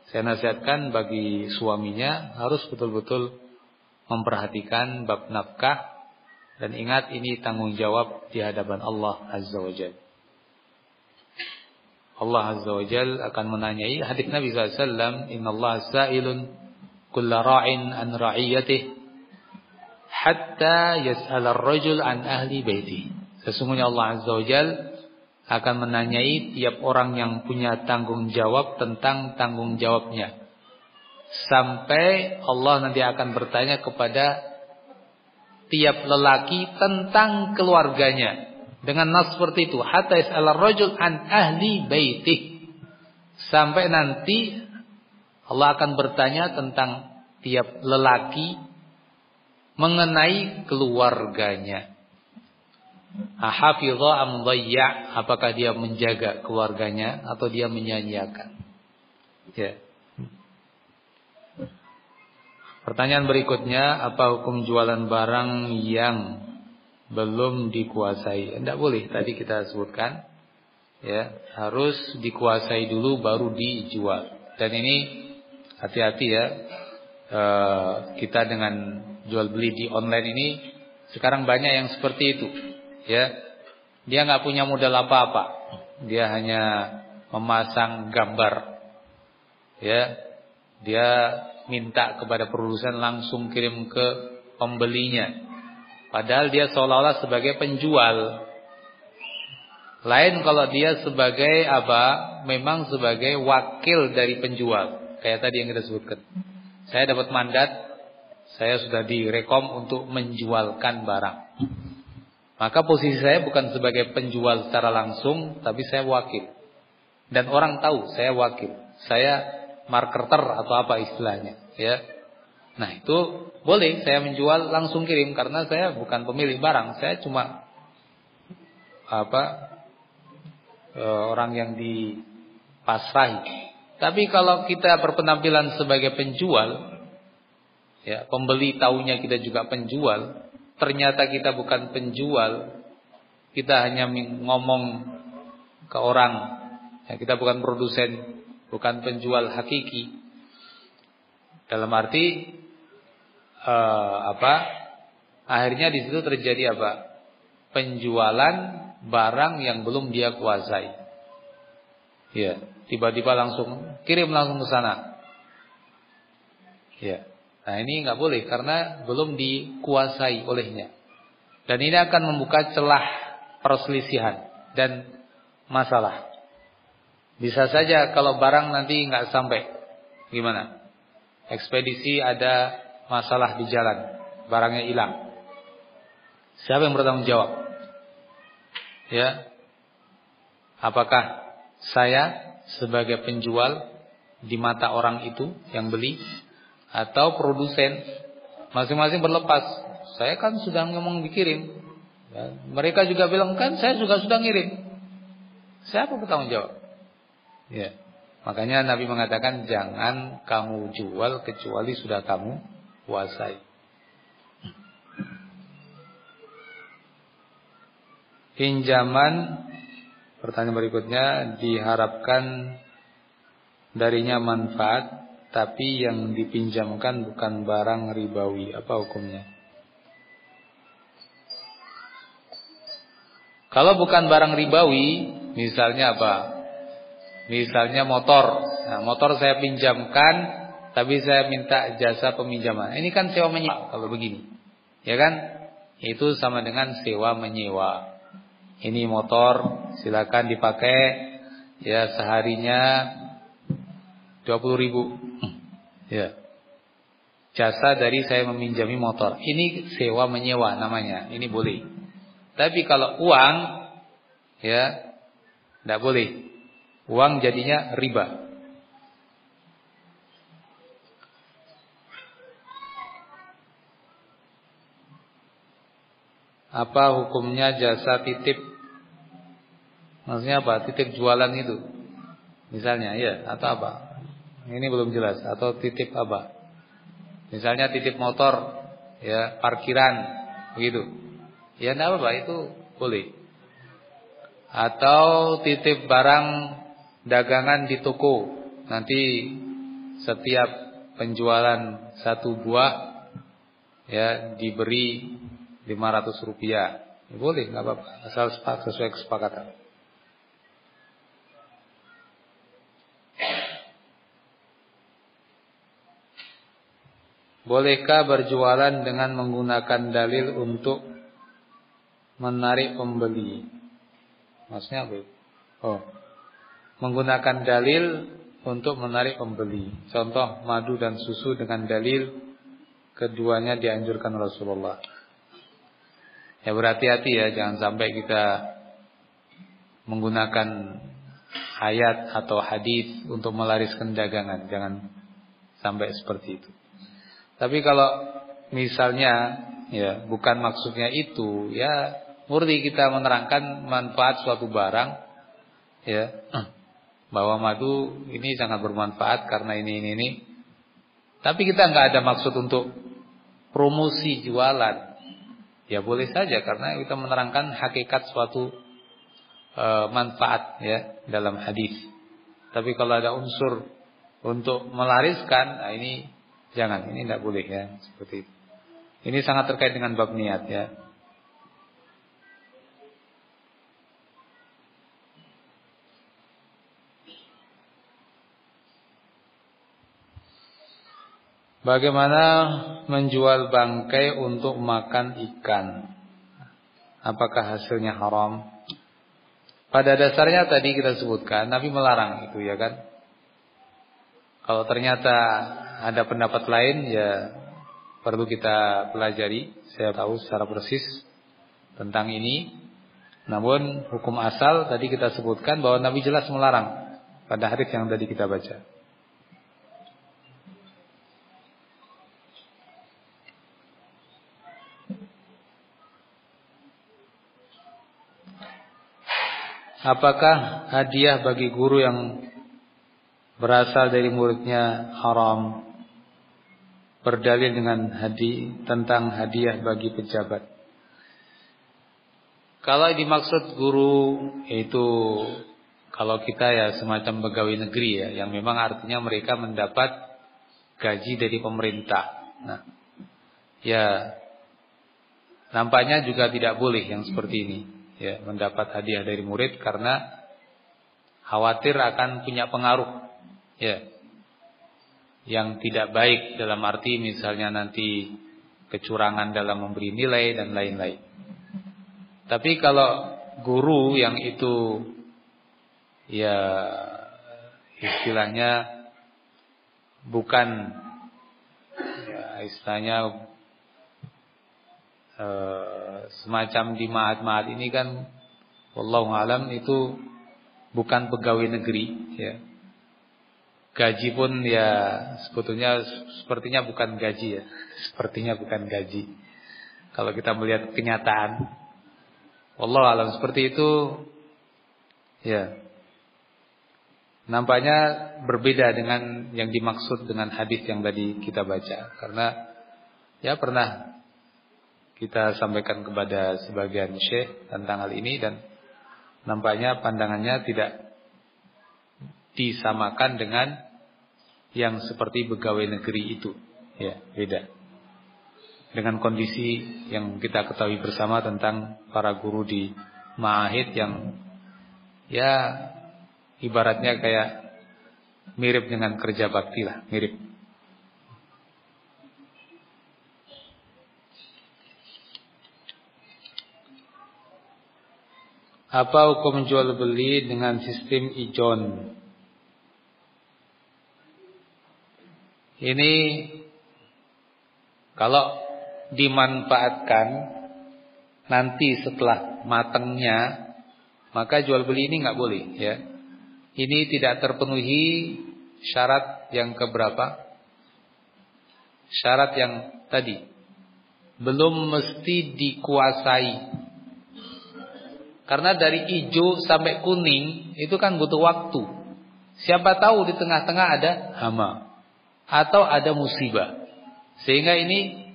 saya nasihatkan bagi suaminya harus betul-betul memperhatikan bab nafkah dan ingat ini tanggung jawab di hadapan Allah Azza wa Jalla. Allah Azza wa Jalla akan menanyai hadis Nabi SAW, Inna Allah sa'ilun kulla ra'in an ra'iyatih hatta yas'al ar-rajul an ahli. Sesungguhnya Allah Azza wa Jalla akan menanyai tiap orang yang punya tanggung jawab tentang tanggung jawabnya. Sampai Allah nanti akan bertanya kepada tiap lelaki tentang keluarganya. Dengan nas seperti itu, hatta yas'al rajul an ahli baitih. Sampai nanti Allah akan bertanya tentang tiap lelaki mengenai keluarganya. Hafidha am apakah dia menjaga keluarganya atau dia menyanyiakan? Ya. Pertanyaan berikutnya, apa hukum jualan barang yang belum dikuasai? Tidak boleh, tadi kita sebutkan. Ya, harus dikuasai dulu baru dijual. Dan ini hati-hati ya. E, kita dengan jual beli di online ini sekarang banyak yang seperti itu ya. Dia nggak punya modal apa-apa. Dia hanya memasang gambar ya. Dia minta kepada produsen langsung kirim ke pembelinya. Padahal dia seolah-olah sebagai penjual. Lain kalau dia sebagai apa? Memang sebagai wakil dari penjual kayak tadi yang kita sebutkan saya dapat mandat saya sudah direkom untuk menjualkan barang maka posisi saya bukan sebagai penjual secara langsung, tapi saya wakil. Dan orang tahu saya wakil. Saya marketer atau apa istilahnya, ya. Nah, itu boleh saya menjual langsung kirim karena saya bukan pemilik barang, saya cuma apa? e, orang yang dipasrahi. Tapi kalau kita berpenampilan sebagai penjual, ya pembeli tahunya kita juga penjual, ternyata kita bukan penjual, kita hanya ngomong ke orang, ya, kita bukan produsen, bukan penjual hakiki. Dalam arti uh, apa? Akhirnya di situ terjadi apa? Penjualan barang yang belum dia kuasai. Ya, tiba-tiba langsung kirim langsung ke sana. Ya. Nah, ini nggak boleh karena belum dikuasai olehnya. Dan ini akan membuka celah perselisihan dan masalah. Bisa saja kalau barang nanti nggak sampai, gimana? Ekspedisi ada masalah di jalan, barangnya hilang. Siapa yang bertanggung jawab? Ya, apakah saya sebagai penjual di mata orang itu yang beli atau produsen masing-masing berlepas. Saya kan sudah ngomong dikirim. Ya, mereka juga bilang kan saya juga sudah ngirim. Siapa bertanggung jawab? Ya. Makanya Nabi mengatakan jangan kamu jual kecuali sudah kamu kuasai. Pinjaman pertanyaan berikutnya diharapkan darinya manfaat tapi yang dipinjamkan bukan barang ribawi. Apa hukumnya? Kalau bukan barang ribawi, misalnya apa? Misalnya motor. Nah, motor saya pinjamkan, tapi saya minta jasa peminjaman. Ini kan sewa menyewa kalau begini. Ya kan? Itu sama dengan sewa menyewa. Ini motor silakan dipakai ya seharinya 20 ribu. Ya. Jasa dari saya meminjami motor. Ini sewa menyewa namanya. Ini boleh. Tapi kalau uang ya tidak boleh. Uang jadinya riba. Apa hukumnya jasa titip? Maksudnya apa? Titip jualan itu. Misalnya ya atau apa? Ini belum jelas atau titip apa? Misalnya titip motor, ya parkiran, begitu. Ya tidak apa-apa itu boleh. Atau titip barang dagangan di toko. Nanti setiap penjualan satu buah ya diberi 500 rupiah. Ya, boleh, nggak apa-apa, asal sesuai kesepakatan. Bolehkah berjualan dengan menggunakan dalil untuk menarik pembeli? Maksudnya apa? Oh. Menggunakan dalil untuk menarik pembeli. Contoh madu dan susu dengan dalil keduanya dianjurkan Rasulullah. Ya berhati-hati ya jangan sampai kita menggunakan ayat atau hadis untuk melariskan dagangan. Jangan sampai seperti itu. Tapi kalau misalnya ya bukan maksudnya itu, ya murni kita menerangkan manfaat suatu barang ya bahwa madu ini sangat bermanfaat karena ini ini ini. Tapi kita nggak ada maksud untuk promosi jualan. Ya boleh saja karena kita menerangkan hakikat suatu e, manfaat ya dalam hadis. Tapi kalau ada unsur untuk melariskan, nah ini Jangan, ini tidak boleh ya seperti itu. Ini sangat terkait dengan bab niat ya. Bagaimana menjual bangkai untuk makan ikan? Apakah hasilnya haram? Pada dasarnya tadi kita sebutkan Nabi melarang itu ya kan. Kalau ternyata ada pendapat lain ya perlu kita pelajari. Saya tahu secara persis tentang ini. Namun hukum asal tadi kita sebutkan bahwa Nabi jelas melarang pada hadis yang tadi kita baca. Apakah hadiah bagi guru yang berasal dari muridnya haram berdalil dengan hadi tentang hadiah bagi pejabat. Kalau dimaksud guru itu kalau kita ya semacam pegawai negeri ya yang memang artinya mereka mendapat gaji dari pemerintah. Nah, ya nampaknya juga tidak boleh yang seperti ini ya mendapat hadiah dari murid karena khawatir akan punya pengaruh ya yang tidak baik dalam arti misalnya nanti kecurangan dalam memberi nilai dan lain-lain. Tapi kalau guru yang itu ya istilahnya bukan ya istilahnya eh, semacam di maat-maat ini kan wallahu alam itu bukan pegawai negeri ya. Gaji pun ya sebetulnya sepertinya bukan gaji ya. Sepertinya bukan gaji. Kalau kita melihat kenyataan Allah alam seperti itu ya. Nampaknya berbeda dengan yang dimaksud dengan hadis yang tadi kita baca karena ya pernah kita sampaikan kepada sebagian syekh tentang hal ini dan nampaknya pandangannya tidak disamakan dengan yang seperti pegawai negeri itu ya beda dengan kondisi yang kita ketahui bersama tentang para guru di ma'ahid yang ya ibaratnya kayak mirip dengan kerja bakti lah, mirip. Apa hukum jual beli dengan sistem ijon? Ini kalau dimanfaatkan nanti setelah matangnya maka jual beli ini nggak boleh ya. Ini tidak terpenuhi syarat yang keberapa? Syarat yang tadi belum mesti dikuasai. Karena dari hijau sampai kuning itu kan butuh waktu. Siapa tahu di tengah-tengah ada hama atau ada musibah. Sehingga ini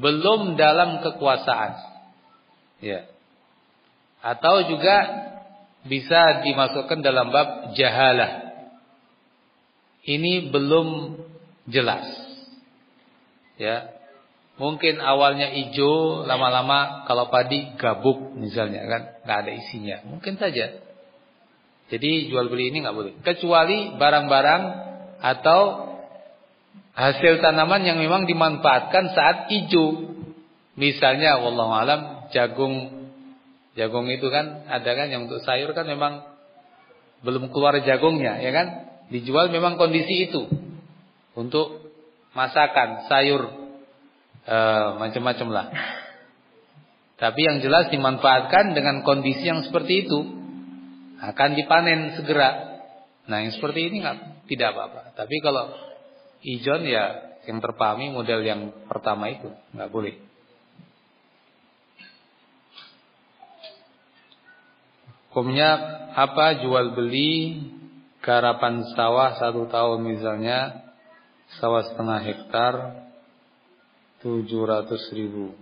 belum dalam kekuasaan. Ya. Atau juga bisa dimasukkan dalam bab jahalah. Ini belum jelas. Ya. Mungkin awalnya hijau, lama-lama kalau padi gabuk misalnya kan, nggak ada isinya. Mungkin saja. Jadi jual beli ini nggak boleh. Kecuali barang-barang atau hasil tanaman yang memang dimanfaatkan saat hijau. Misalnya Allah alam jagung jagung itu kan ada kan yang untuk sayur kan memang belum keluar jagungnya ya kan dijual memang kondisi itu untuk masakan sayur e, macam-macam lah. Tapi yang jelas dimanfaatkan dengan kondisi yang seperti itu akan dipanen segera. Nah yang seperti ini nggak tidak apa-apa. Tapi kalau Ijon ya yang terpahami model yang pertama itu. Nggak boleh. Hukumnya apa? Jual beli garapan sawah satu tahun misalnya sawah setengah hektar tujuh ratus ribu.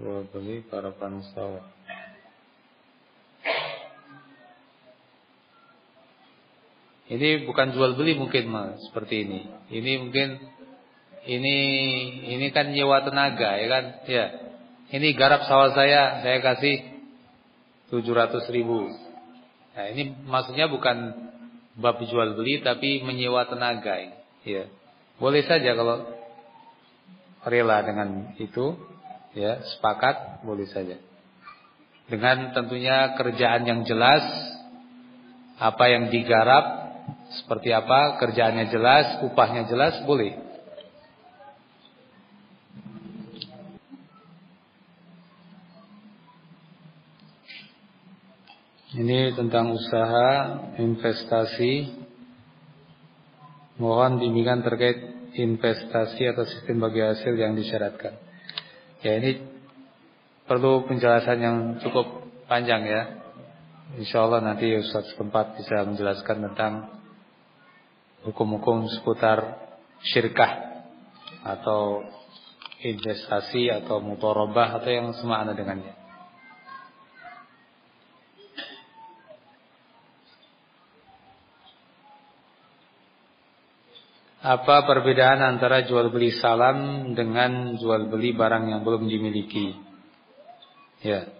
Jual beli garapan sawah Ini bukan jual beli mungkin mas seperti ini. Ini mungkin ini ini kan nyewa tenaga ya kan? Ya. Ini garap sawah saya saya kasih 700 ribu. Nah ini maksudnya bukan bab jual beli tapi menyewa tenaga ini. Ya. Boleh saja kalau rela dengan itu ya sepakat boleh saja. Dengan tentunya kerjaan yang jelas apa yang digarap seperti apa, kerjaannya jelas, upahnya jelas, boleh. Ini tentang usaha, investasi. Mohon bimbingan terkait investasi atau sistem bagi hasil yang disyaratkan. Ya ini perlu penjelasan yang cukup panjang ya. Insya Allah nanti Ustaz setempat bisa menjelaskan tentang hukum-hukum seputar syirkah atau investasi atau mutorobah atau yang semakna dengannya. Apa perbedaan antara jual beli salam dengan jual beli barang yang belum dimiliki? Ya.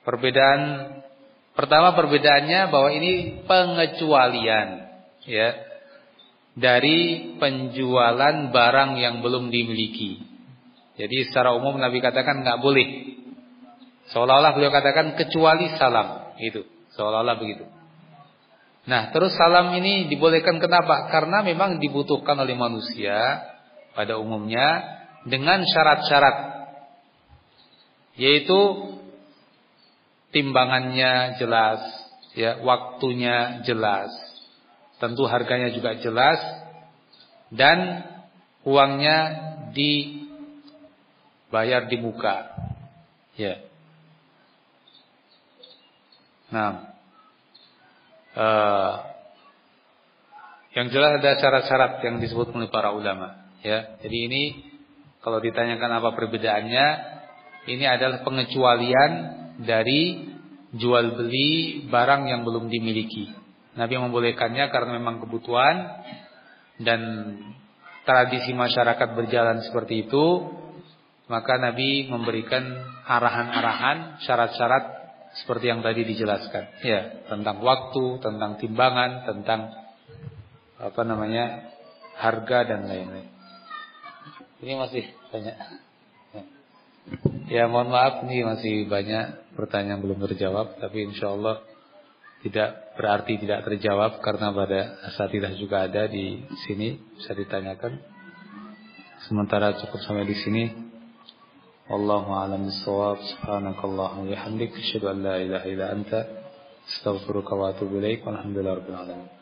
Perbedaan pertama perbedaannya bahwa ini pengecualian ya dari penjualan barang yang belum dimiliki. Jadi secara umum Nabi katakan nggak boleh. Seolah-olah beliau katakan kecuali salam itu. Seolah-olah begitu. Nah, terus salam ini dibolehkan kenapa? Karena memang dibutuhkan oleh manusia pada umumnya dengan syarat-syarat yaitu timbangannya jelas, ya, waktunya jelas. Tentu harganya juga jelas dan uangnya dibayar di muka. Ya. Nah, uh, yang jelas ada syarat-syarat yang disebut oleh para ulama ya. Jadi ini kalau ditanyakan apa perbedaannya, ini adalah pengecualian dari jual beli barang yang belum dimiliki. Nabi membolehkannya karena memang kebutuhan dan tradisi masyarakat berjalan seperti itu, maka Nabi memberikan arahan-arahan, syarat-syarat seperti yang tadi dijelaskan. Ya, tentang waktu, tentang timbangan, tentang apa namanya? harga dan lain-lain. Ini masih banyak. Ya, mohon maaf ini masih banyak pertanyaan belum terjawab, tapi insya Allah tidak berarti tidak terjawab karena pada asatidah juga ada di sini bisa ditanyakan. Sementara cukup sampai di sini. Wallahu a'lam bissawab. Subhanakallah wa bihamdika asyhadu an la ilaha illa anta astaghfiruka wa atubu ilaik. Walhamdulillahirabbil alamin.